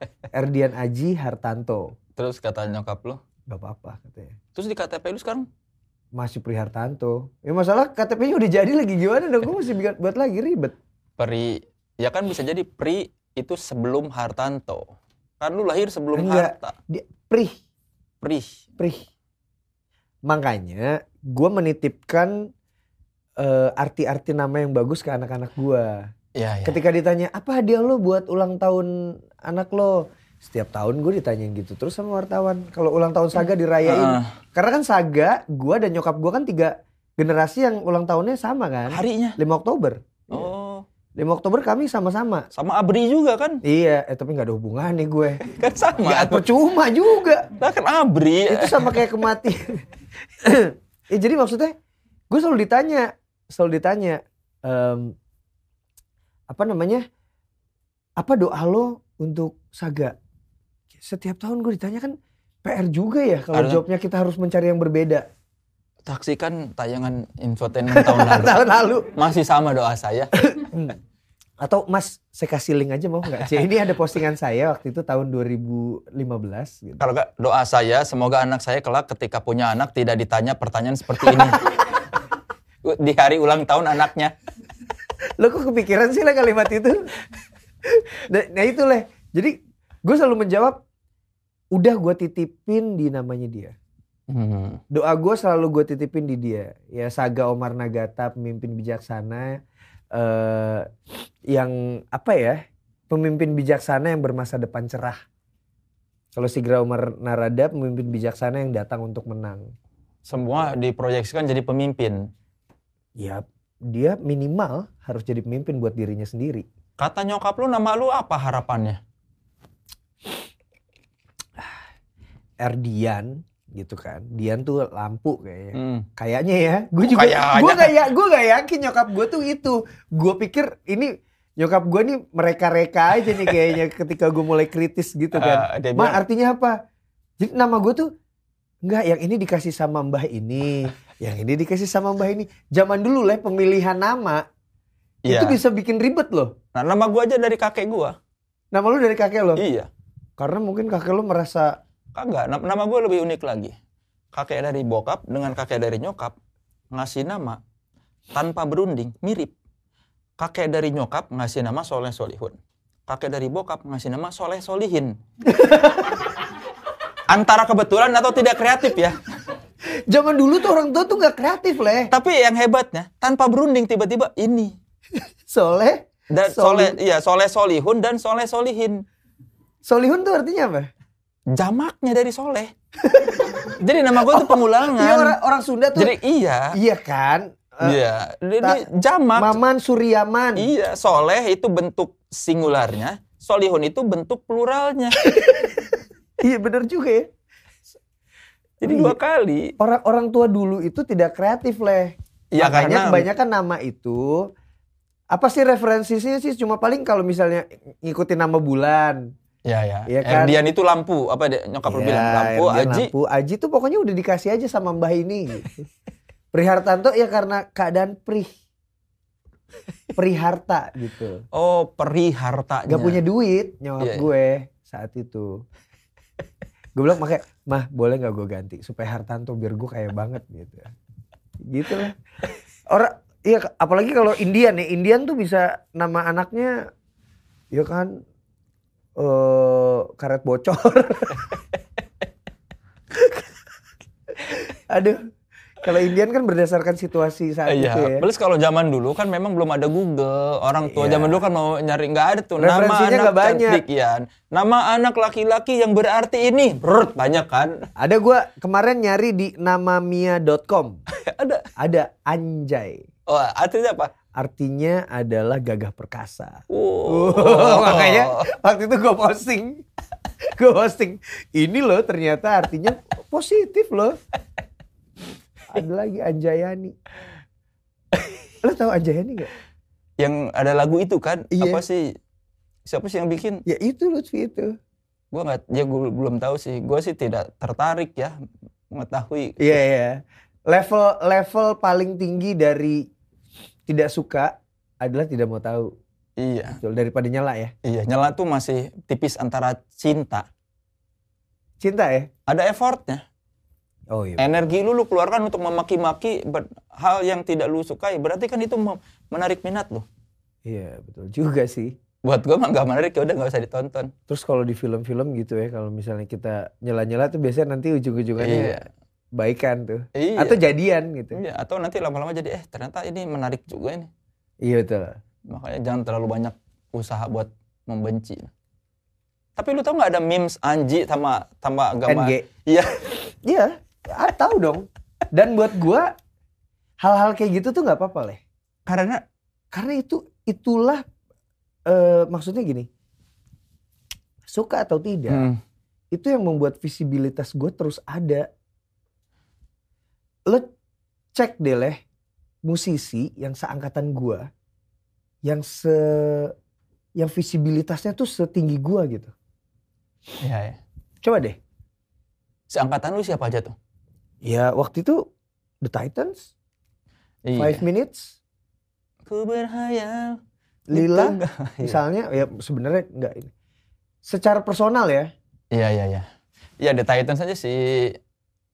Erdian Aji Hartanto Terus kata nyokap lu. gak apa-apa katanya Terus di KTP lu sekarang? masih Prihartanto ya masalah KTP-nya udah jadi lagi gimana dong gue bikin- buat lagi ribet Pri, ya kan bisa jadi Pri itu sebelum Hartanto. Kan lu lahir sebelum Enggak. Harta. dia Prih Pri. Prih. Makanya gue menitipkan eh, arti-arti nama yang bagus ke anak-anak gue. Ya, ya. Ketika ditanya apa hadiah lo buat ulang tahun anak lo, setiap tahun gue ditanyain gitu terus sama wartawan. Kalau ulang tahun Saga dirayain, Ah, karena kan Saga, gue dan nyokap gue kan tiga generasi yang ulang tahunnya sama kan. harinya. 5 Oktober. Oh, 5 Oktober kami sama-sama. sama Abri juga kan? Iya, eh tapi nggak ada hubungan nih gue. Kan sama. Nggak percuma juga. Nah, kan Abri. itu sama kayak kematian. ya, jadi maksudnya gue selalu ditanya, selalu ditanya em, apa namanya, apa doa lo untuk Saga? Setiap tahun gue ditanya kan PR juga ya kalau jawabnya kita harus mencari yang berbeda. Saksikan tayangan infotainment tahun lalu. Tahun lalu. Masih sama doa saya. Atau Mas, saya kasih link aja mau nggak? Ini ada postingan saya waktu itu tahun 2015 gitu. Kalau nggak doa saya, semoga anak saya kelak ketika punya anak tidak ditanya pertanyaan seperti ini. Di hari ulang tahun anaknya. Lo kok kepikiran sih lah kalimat itu? nah, nah itu lah. Jadi gue selalu menjawab, udah gue titipin di namanya dia. Hmm. Doa gue selalu gue titipin di dia. Ya Saga Omar Nagata, pemimpin bijaksana. eh yang apa ya, pemimpin bijaksana yang bermasa depan cerah. Kalau Sigra Omar Narada, pemimpin bijaksana yang datang untuk menang. Semua diproyeksikan jadi pemimpin. Ya dia minimal harus jadi pemimpin buat dirinya sendiri. Kata nyokap lu nama lu apa harapannya? Erdian gitu kan. Dian tuh lampu kayaknya. Hmm. Kayaknya ya. Gue Kok juga kayaknya? gue gak ya gue gak yakin nyokap gue tuh itu. Gue pikir ini nyokap gue nih mereka-reka aja nih kayaknya ketika gue mulai kritis gitu kan. Dia Ma artinya apa? Jadi nama gue tuh enggak yang ini dikasih sama mbah ini, yang ini dikasih sama mbah ini. Zaman dulu lah pemilihan nama iya. itu bisa bikin ribet loh. Nah, nama gua aja dari kakek gua. Nama lu dari kakek lo. Iya. Karena mungkin kakek lu merasa Kagak, na- nama gue lebih unik lagi. Kakek dari bokap dengan kakek dari nyokap ngasih nama tanpa berunding, mirip. Kakek dari nyokap ngasih nama Soleh Solihun. Kakek dari bokap ngasih nama Soleh Solihin. Antara kebetulan atau tidak kreatif ya. zaman dulu tuh orang tua tuh nggak kreatif leh. Tapi yang hebatnya, tanpa berunding tiba-tiba ini. Soleh, Dan. Soleh, iya Soleh Solihun dan Soleh Solihin. Solihun tuh artinya apa? Jamaknya dari Soleh. Jadi nama gue tuh Iya orang, pengulangan. orang Sunda tuh. Jadi iya. iya kan? Eh, Iya, dia jamak. Maman Suryaman. Iya, soleh itu bentuk singularnya, solihun itu bentuk pluralnya. Iya bener juga ya. Jadi Iya. dua kali. Orang orang tua dulu itu tidak kreatif leh. Ya Makanya karena kebanyakan nama itu apa sih referensinya sih cuma paling kalau misalnya ngikutin nama bulan. Ya ya. Iya kan? Erdian itu lampu, apa deh nyokap lu Ya, bilang lampu, Erdian Aji. lampu. Aji tuh pokoknya udah dikasih aja sama Mbah ini. Gitu. Prihartanto ya karena keadaan prih. Priharta gitu. Oh, peri hartanya. Gak punya duit nyokap Iya, iya. gue saat itu. gue bilang makanya, mah boleh gak gue ganti supaya Hartanto biar gue kaya banget gitu. Gitu lah. Orang, iya apalagi kalau Indian ya, Indian tuh bisa nama anaknya, ya kan, eh karet bocor. Aduh, kalau Indian kan berdasarkan situasi saat Iya, itu ya. plus kalau zaman dulu kan memang belum ada Google. Orang tua Iya. zaman dulu kan mau nyari nggak ada tuh nama anak banyak. cantik ya. Nama anak laki-laki yang berarti ini. Brrrt, banyak kan? Ada gue kemarin nyari di namamia.com. ada. Ada anjay. Oh, artinya apa? Artinya adalah gagah perkasa. Oh. makanya waktu itu gue posting. gue posting. Ini loh ternyata artinya positif loh. Ada lagi Anjayani. Lo tau Anjayani gak? yang ada lagu itu kan Iya. apa sih siapa sih yang bikin Ya itu Lutfi itu. gua nggak ya gua belum tahu sih gua sih tidak tertarik ya mengetahui Iya iya. Level level paling tinggi dari tidak suka adalah tidak mau tahu. iya Betul, daripada nyala ya. iya nyala tuh masih tipis antara cinta Cinta ya? ada effortnya Oh iya. energi lu lu keluarkan untuk memaki-maki hal yang tidak lu sukai berarti kan itu menarik minat lu Iya betul juga sih. buat gua mah nggak menarik ya udah nggak usah ditonton Terus kalau di film-film gitu ya, kalau misalnya kita nyela-nyela tuh biasanya nanti ujung-ujungannya iya baikan tuh. iya Atau jadian gitu. Iya, atau nanti lama-lama jadi eh ternyata ini menarik juga ini Iya betul. makanya jangan terlalu banyak usaha buat membenci tapi lu tau nggak ada memes Anji sama sama gambar NG. iya Iya, ah, tahu dong. Dan buat gua hal-hal kayak gitu tuh nggak apa-apa leh. karena Karena itu itulah eh, maksudnya gini. Suka atau tidak, Hmm, itu yang membuat visibilitas gue terus ada. Lo cek deh leh, musisi yang seangkatan gua yang se yang visibilitasnya tuh setinggi gua gitu. iya ya. Coba deh. seangkatan lu siapa aja tuh Ya waktu itu The Titans, iya. Five Minutes, ku berhayal Lila, Iya. misalnya ya sebenarnya enggak ini. Secara personal ya, iya iya iya iya The Titans aja sih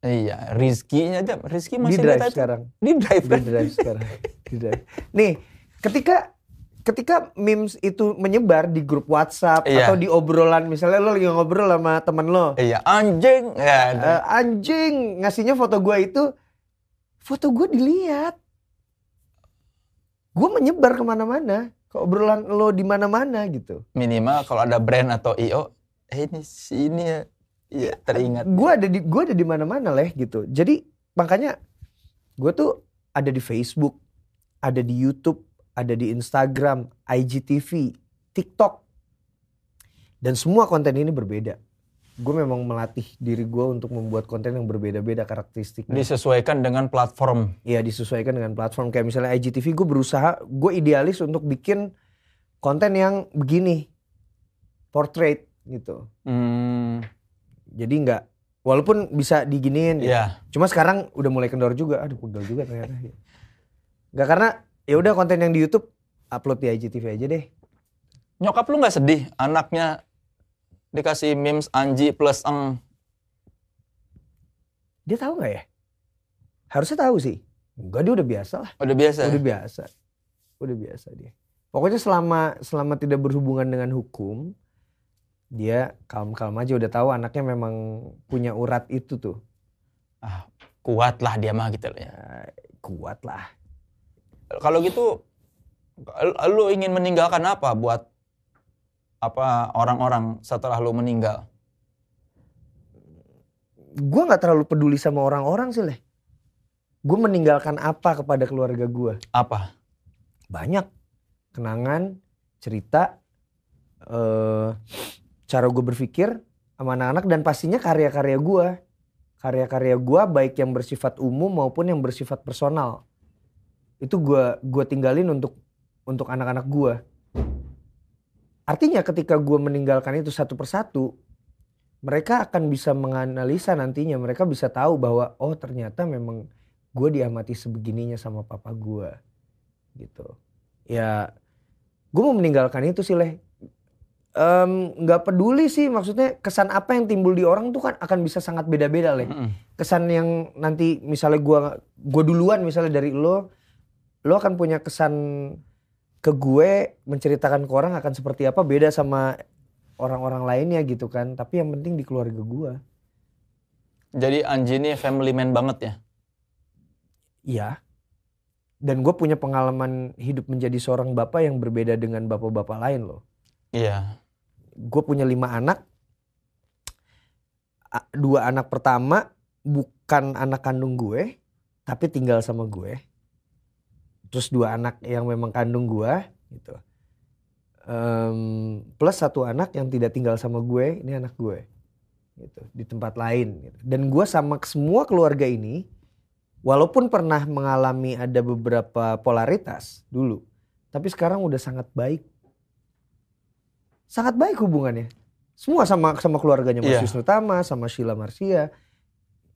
iya Rizky-nya aja Rizky di masih drive Titans. sekarang, di drive di drive sekarang, di drive. Nih, ketika ketika memes itu menyebar di grup WhatsApp Iya. atau di obrolan misalnya lo lagi ngobrol sama temen lo, iya anjing ya eh, anjing ngasihnya foto gua itu, foto gua dilihat, gua menyebar ke mana-mana, ke obrolan lo di mana-mana gitu. minimal kalau ada brand atau IO eh ini si ini ya iya teringat gue ada di gue ada di mana-mana leh gitu jadi makanya gue tuh ada di Facebook ada di YouTube, ada di Instagram, IGTV, TikTok. Dan semua konten ini berbeda. Gue memang melatih diri gue untuk membuat konten yang berbeda-beda karakteristiknya. Disesuaikan dengan platform. Iya disesuaikan dengan platform. Kayak misalnya IGTV gue berusaha, gue idealis untuk bikin konten yang begini. Portrait gitu. Hmm, Jadi nggak, walaupun bisa diginiin. ya. Iya. Cuma sekarang udah mulai kendor juga. Aduh pegel juga ternyata. Nggak karena ya udah konten yang di YouTube upload di IGTV aja deh. Nyokap lu nggak sedih anaknya dikasih memes Anji plus Eng. Dia tahu nggak ya? Harusnya tahu sih. Enggak dia udah biasa lah. Udah biasa. Udah biasa. Udah biasa dia. Pokoknya selama selama tidak berhubungan dengan hukum, dia kalem-kalem aja udah tahu anaknya memang punya urat itu tuh. Ah, kuat lah dia mah gitu loh ya. Ya, kuat lah. Kalau gitu lu ingin meninggalkan apa buat apa orang-orang setelah lu meninggal? Gue nggak terlalu peduli sama orang-orang sih leh. Gue meninggalkan apa kepada keluarga gue? Apa? Banyak kenangan, cerita, eh cara gue berpikir sama anak-anak dan pastinya karya-karya gue. Karya-karya gue baik yang bersifat umum maupun yang bersifat personal. Itu gue gua tinggalin untuk untuk anak-anak gue. Artinya ketika gue meninggalkan itu satu persatu, mereka akan bisa menganalisa nantinya. Mereka bisa tahu bahwa oh ternyata memang gue diamati sebegininya sama papa gue. Gitu. Ya gue mau meninggalkan itu sih leh. Nggak peduli sih maksudnya kesan apa yang timbul di orang tuh kan akan bisa sangat beda-beda leh Mm-mm. kesan yang nanti misalnya gua gua duluan misalnya dari lo lo akan punya kesan ke gue menceritakan ke orang akan seperti apa beda sama orang-orang lainnya gitu kan tapi yang penting di keluarga gua Jadi Anji ini family man banget ya. iya dan gue punya pengalaman hidup menjadi seorang bapak yang berbeda dengan bapak-bapak lain loh Iya. Gue punya lima anak. Dua anak pertama bukan anak kandung gue tapi tinggal sama gue. Terus dua anak yang memang kandung gue gitu. Em, plus satu anak yang tidak tinggal sama gue ini anak gue gitu di tempat lain gitu. dan gue sama semua keluarga ini walaupun pernah mengalami ada beberapa polaritas dulu tapi sekarang udah sangat baik sangat baik hubungannya. Semua sama sama keluarganya Mas. Wisnu Tama, sama Sheila Marsia.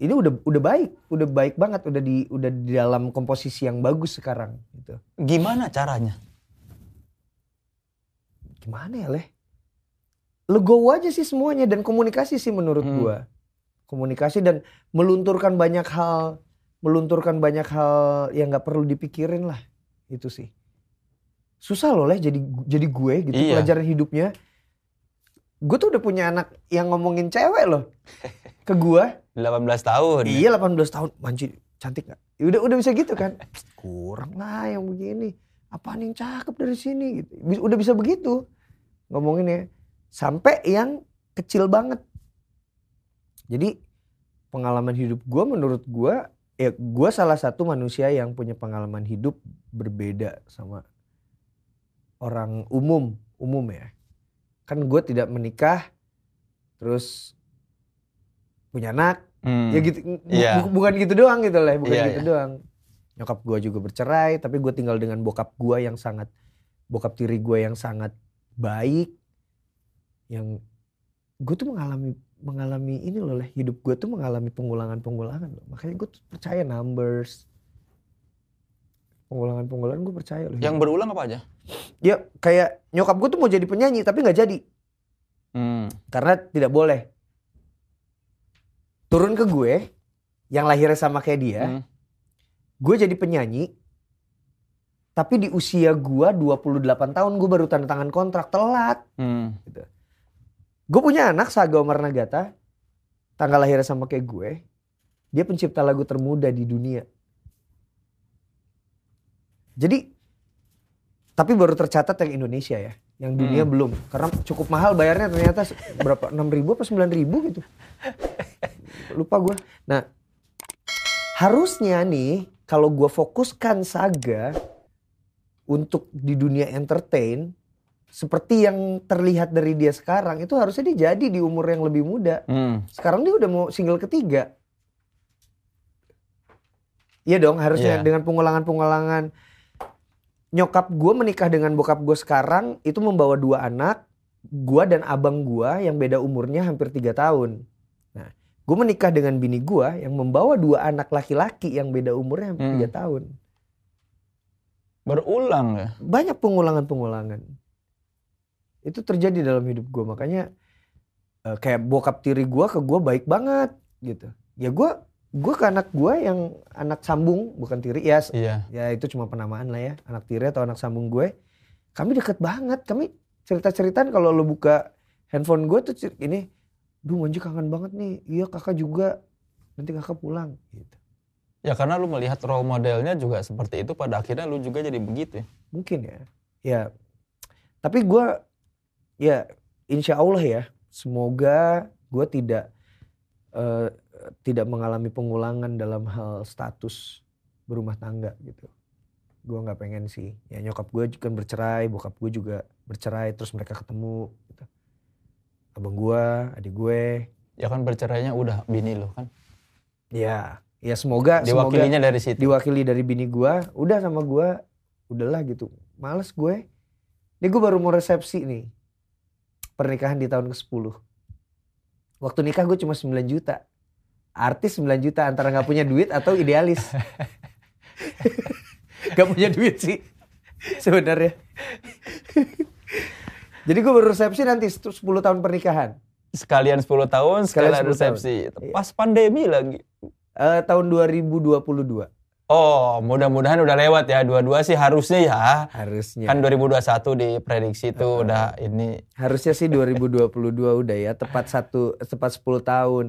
Ini udah udah baik, udah baik banget, udah di udah di dalam komposisi yang bagus sekarang gitu. Gimana caranya? Gimana ya, Leh? Legowo aja sih semuanya dan komunikasi sih menurut Hmm. gua. Komunikasi dan melunturkan banyak hal, melunturkan banyak hal yang nggak perlu dipikirin lah. Itu sih. Susah loh, Leh, jadi jadi gue gitu Iya. pelajaran hidupnya. Gue tuh udah punya anak yang ngomongin cewek loh ke gua. 18 tahun. Iya 18 tahun, manci cantik gak? Ya udah udah bisa gitu kan? Kurang lah yang begini. Apaan yang cakep dari sini gitu. Udah bisa begitu ngomonginnya. Sampai yang kecil banget. Jadi pengalaman hidup gua menurut gua ya gua salah satu manusia yang punya pengalaman hidup berbeda sama orang umum umum ya. Kan gue tidak menikah terus punya anak Hmm. ya gitu bu- Iya. bu- bukan gitu doang gitu lah bukan Iya, gitu iya. doang nyokap gua juga bercerai tapi gue tinggal dengan bokap gua yang sangat bokap tiri gue yang sangat baik yang gue tuh mengalami mengalami ini loh Leh. hidup gue tuh mengalami pengulangan pengulangan loh makanya gue tuh percaya numbers pengulangan pengulangan gue percaya loh Yang berulang apa aja? Ya kayak nyokap gue tuh mau jadi penyanyi tapi nggak jadi Hmm. karena tidak boleh turun ke gue yang lahirnya sama kayak dia Hmm. gue jadi penyanyi tapi di usia gue 28 tahun gue baru tanda tangan kontrak telat Hmm. gue punya anak Saga Omar Nagata tanggal lahirnya sama kayak gue dia pencipta lagu termuda di dunia jadi tapi baru tercatat yang Indonesia ya yang dunia Hmm. belum karena cukup mahal bayarnya ternyata berapa 6 ribu apa 9 ribu gitu lupa gue nah harusnya nih kalau gue fokuskan Saga untuk di dunia entertain seperti yang terlihat dari dia sekarang itu harusnya dia jadi di umur yang lebih muda. Hmm. Sekarang dia udah mau single ketiga. Iya dong, harusnya Iya. dengan pengulangan-pengulangan. Nyokap gue menikah dengan bokap gue sekarang itu membawa dua anak, gue dan abang gue yang beda umurnya hampir tiga tahun. Nah, gue menikah dengan bini gue yang membawa dua anak laki-laki yang beda umurnya hampir Hmm. tiga tahun. Berulang ya. Banyak pengulangan-pengulangan. Itu terjadi dalam hidup gue, makanya eh, kayak bokap tiri gue ke gue baik banget gitu. Ya gue gue ke anak gue yang anak sambung bukan tiri ya. Iya. ya itu cuma penamaan lah ya anak tiri atau anak sambung gue. Kami deket banget kami cerita ceritaan kalau lo buka handphone gue tuh ini duh Manji kangen banget nih. Iya kakak juga nanti kakak pulang gitu. Ya karena lu melihat role modelnya juga seperti itu pada akhirnya lu juga jadi begitu ya. mungkin ya. Ya tapi gue ya insya Allah ya semoga gue tidak eh, tidak mengalami pengulangan dalam hal status berumah tangga gitu. Gue nggak pengen sih. Ya nyokap gue kan bercerai bokap gue juga bercerai terus mereka ketemu gitu. abang gue adik gue. Ya kan bercerainya udah bini lu kan. ya ya semoga semoga Diwakilinya dari situ. diwakili dari bini gua. Udah sama gua udahlah gitu. Males gue. Ini gue baru mau resepsi nih. Pernikahan di tahun ke-10 waktu nikah gue cuma 9 juta artis 9 juta antara nggak punya duit atau idealis gak punya duit sih sebenarnya jadi gue baru resepsi nanti 10 tahun pernikahan Sekalian 10 tahun, Sekalian sekalian 10 tahun. resepsi. Iya. Pas pandemi lagi. Eh, tahun 2022 Oh, mudah-mudahan udah lewat ya. Dua-dua sih harusnya ya. harusnya Kan 2021 diprediksi tuh udah ini. Harusnya sih 2022 udah ya, tepat satu tepat 10 tahun.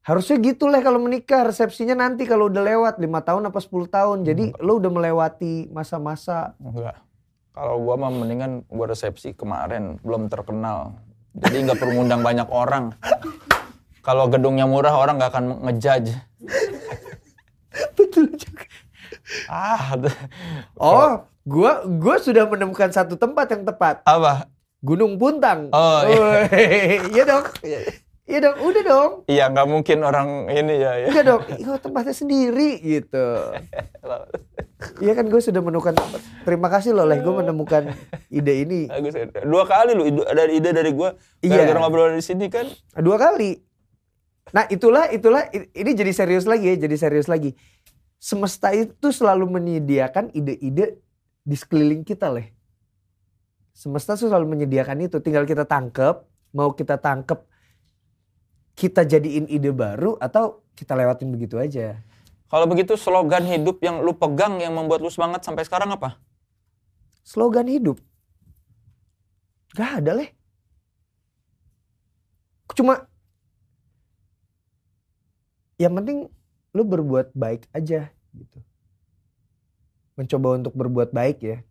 Harusnya gitu lah kalau menikah, resepsinya nanti kalau udah lewat 5 tahun apa 10 tahun. Jadi lo udah melewati masa-masa. Enggak. Kalau gua mah mendingan gua resepsi kemarin belum terkenal. Jadi nggak perlu ngundang banyak orang. Kalau gedungnya murah orang nggak akan ngejudge. Betul juga. Ah, Oh, gua gua sudah menemukan satu tempat yang tepat. apa? Gunung Puntang. Oh, iya. Iya dong. Iya dong, udah dong. Iya nggak mungkin orang ini ya. ya. Iya dong. Iya tempatnya sendiri gitu. Iya kan gue sudah menemukan tempat. Terima kasih loh, Leh. Gue menemukan ide ini. Bagus. Dua kali lu dari ide dari gua. Iya. Gara-gara ngobrol di sini kan. Dua kali. Nah itulah, itulah, ini jadi serius lagi ya, jadi serius lagi. Semesta itu selalu menyediakan ide-ide di sekeliling kita, Leh. Semesta selalu menyediakan itu, tinggal kita tangkep, mau kita tangkep, kita jadiin ide baru atau kita lewatin begitu aja. Kalau begitu slogan hidup yang lu pegang yang membuat lu semangat sampai sekarang apa? Slogan hidup. Gak ada, Leh. Cuma yang penting lu berbuat baik aja gitu. Mencoba untuk berbuat baik ya.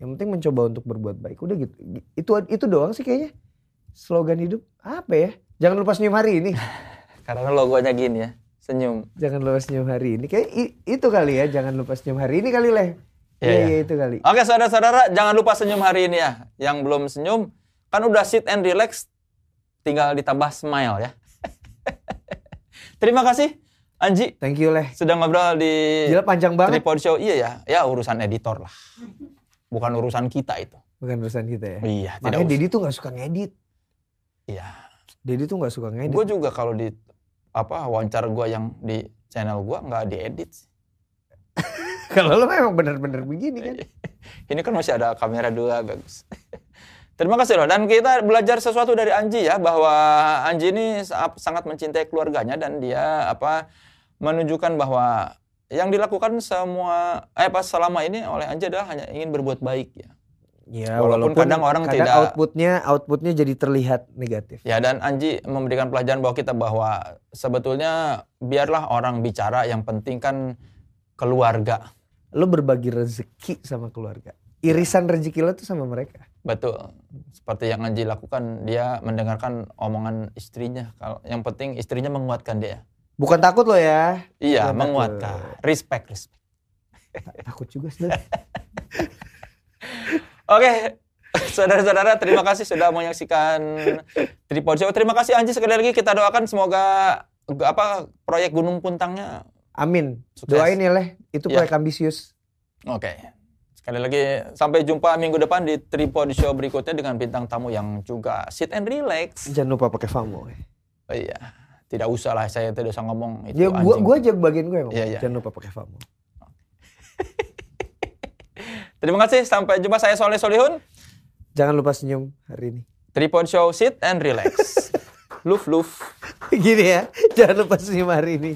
Yang penting mencoba untuk berbuat baik. Udah gitu. Itu itu doang sih kayaknya. Slogan hidup apa ya? Jangan lupa senyum hari ini. Karena logonya gini ya, senyum. Jangan lupa senyum hari ini. Kayak itu kali ya. Jangan lupa senyum hari ini kali leh. Iya, Iya iya. iya itu kali. Oke saudara-saudara, jangan lupa senyum hari ini ya. Yang belum senyum, kan udah sit and relax, tinggal ditambah smile ya. Terima kasih Anji, Thank you leh. sudah ngobrol di Gila panjang banget. Tripod Show. Iya ya, ya urusan editor lah. Bukan urusan kita itu. Bukan urusan kita ya. Iya, Makanya. Dedi tuh gak suka ngedit. Iya. Dedi tuh gak suka ngedit. Gue juga kalau di apa wawancara gue yang di channel gue nggak diedit. Kalau lo memang bener-bener begini kan. Ini kan masih ada kamera dua, bagus. Terima kasih loh. Dan kita belajar sesuatu dari Anji ya, bahwa Anji ini sa- sangat mencintai keluarganya dan dia apa menunjukkan bahwa yang dilakukan semua eh pas selama ini oleh Anji adalah hanya ingin berbuat baik ya. Ya, Walaupun kadang orang kadang tidak- outputnya outputnya jadi terlihat negatif. Ya dan Anji memberikan pelajaran bahwa kita bahwa sebetulnya biarlah orang bicara yang penting kan keluarga. Lo berbagi rezeki sama keluarga. Irisan rezeki lo tuh sama mereka. Betul. Seperti yang Anji lakukan, dia mendengarkan omongan istrinya. Kalau yang penting istrinya menguatkan dia. Bukan takut lo ya. Iya, Bukan menguatkan. takut. Respect, respect. Takut juga sih. Oke, saudara-saudara terima kasih sudah menyaksikan Tripod Show. Terima kasih Anji sekali lagi kita doakan semoga apa proyek Gunung Puntangnya. Amin. Sukses. Doain ya leh, itu Ya. proyek ambisius. Oke. Sekali lagi sampai jumpa minggu depan di Tripod Show berikutnya dengan bintang tamu yang juga sit and relax. Jangan lupa pakai famo. Oh, iya. Tidak usah lah saya tidak usah ngomong itu Ya gua anjing. gua aja bagian gue emang. Iya, iya. Jangan lupa pakai famo. Terima kasih sampai jumpa saya Soleh Solihun. Jangan lupa senyum hari ini. Tripod Show sit and relax. Luf luf. Gini ya, jangan lupa senyum hari ini.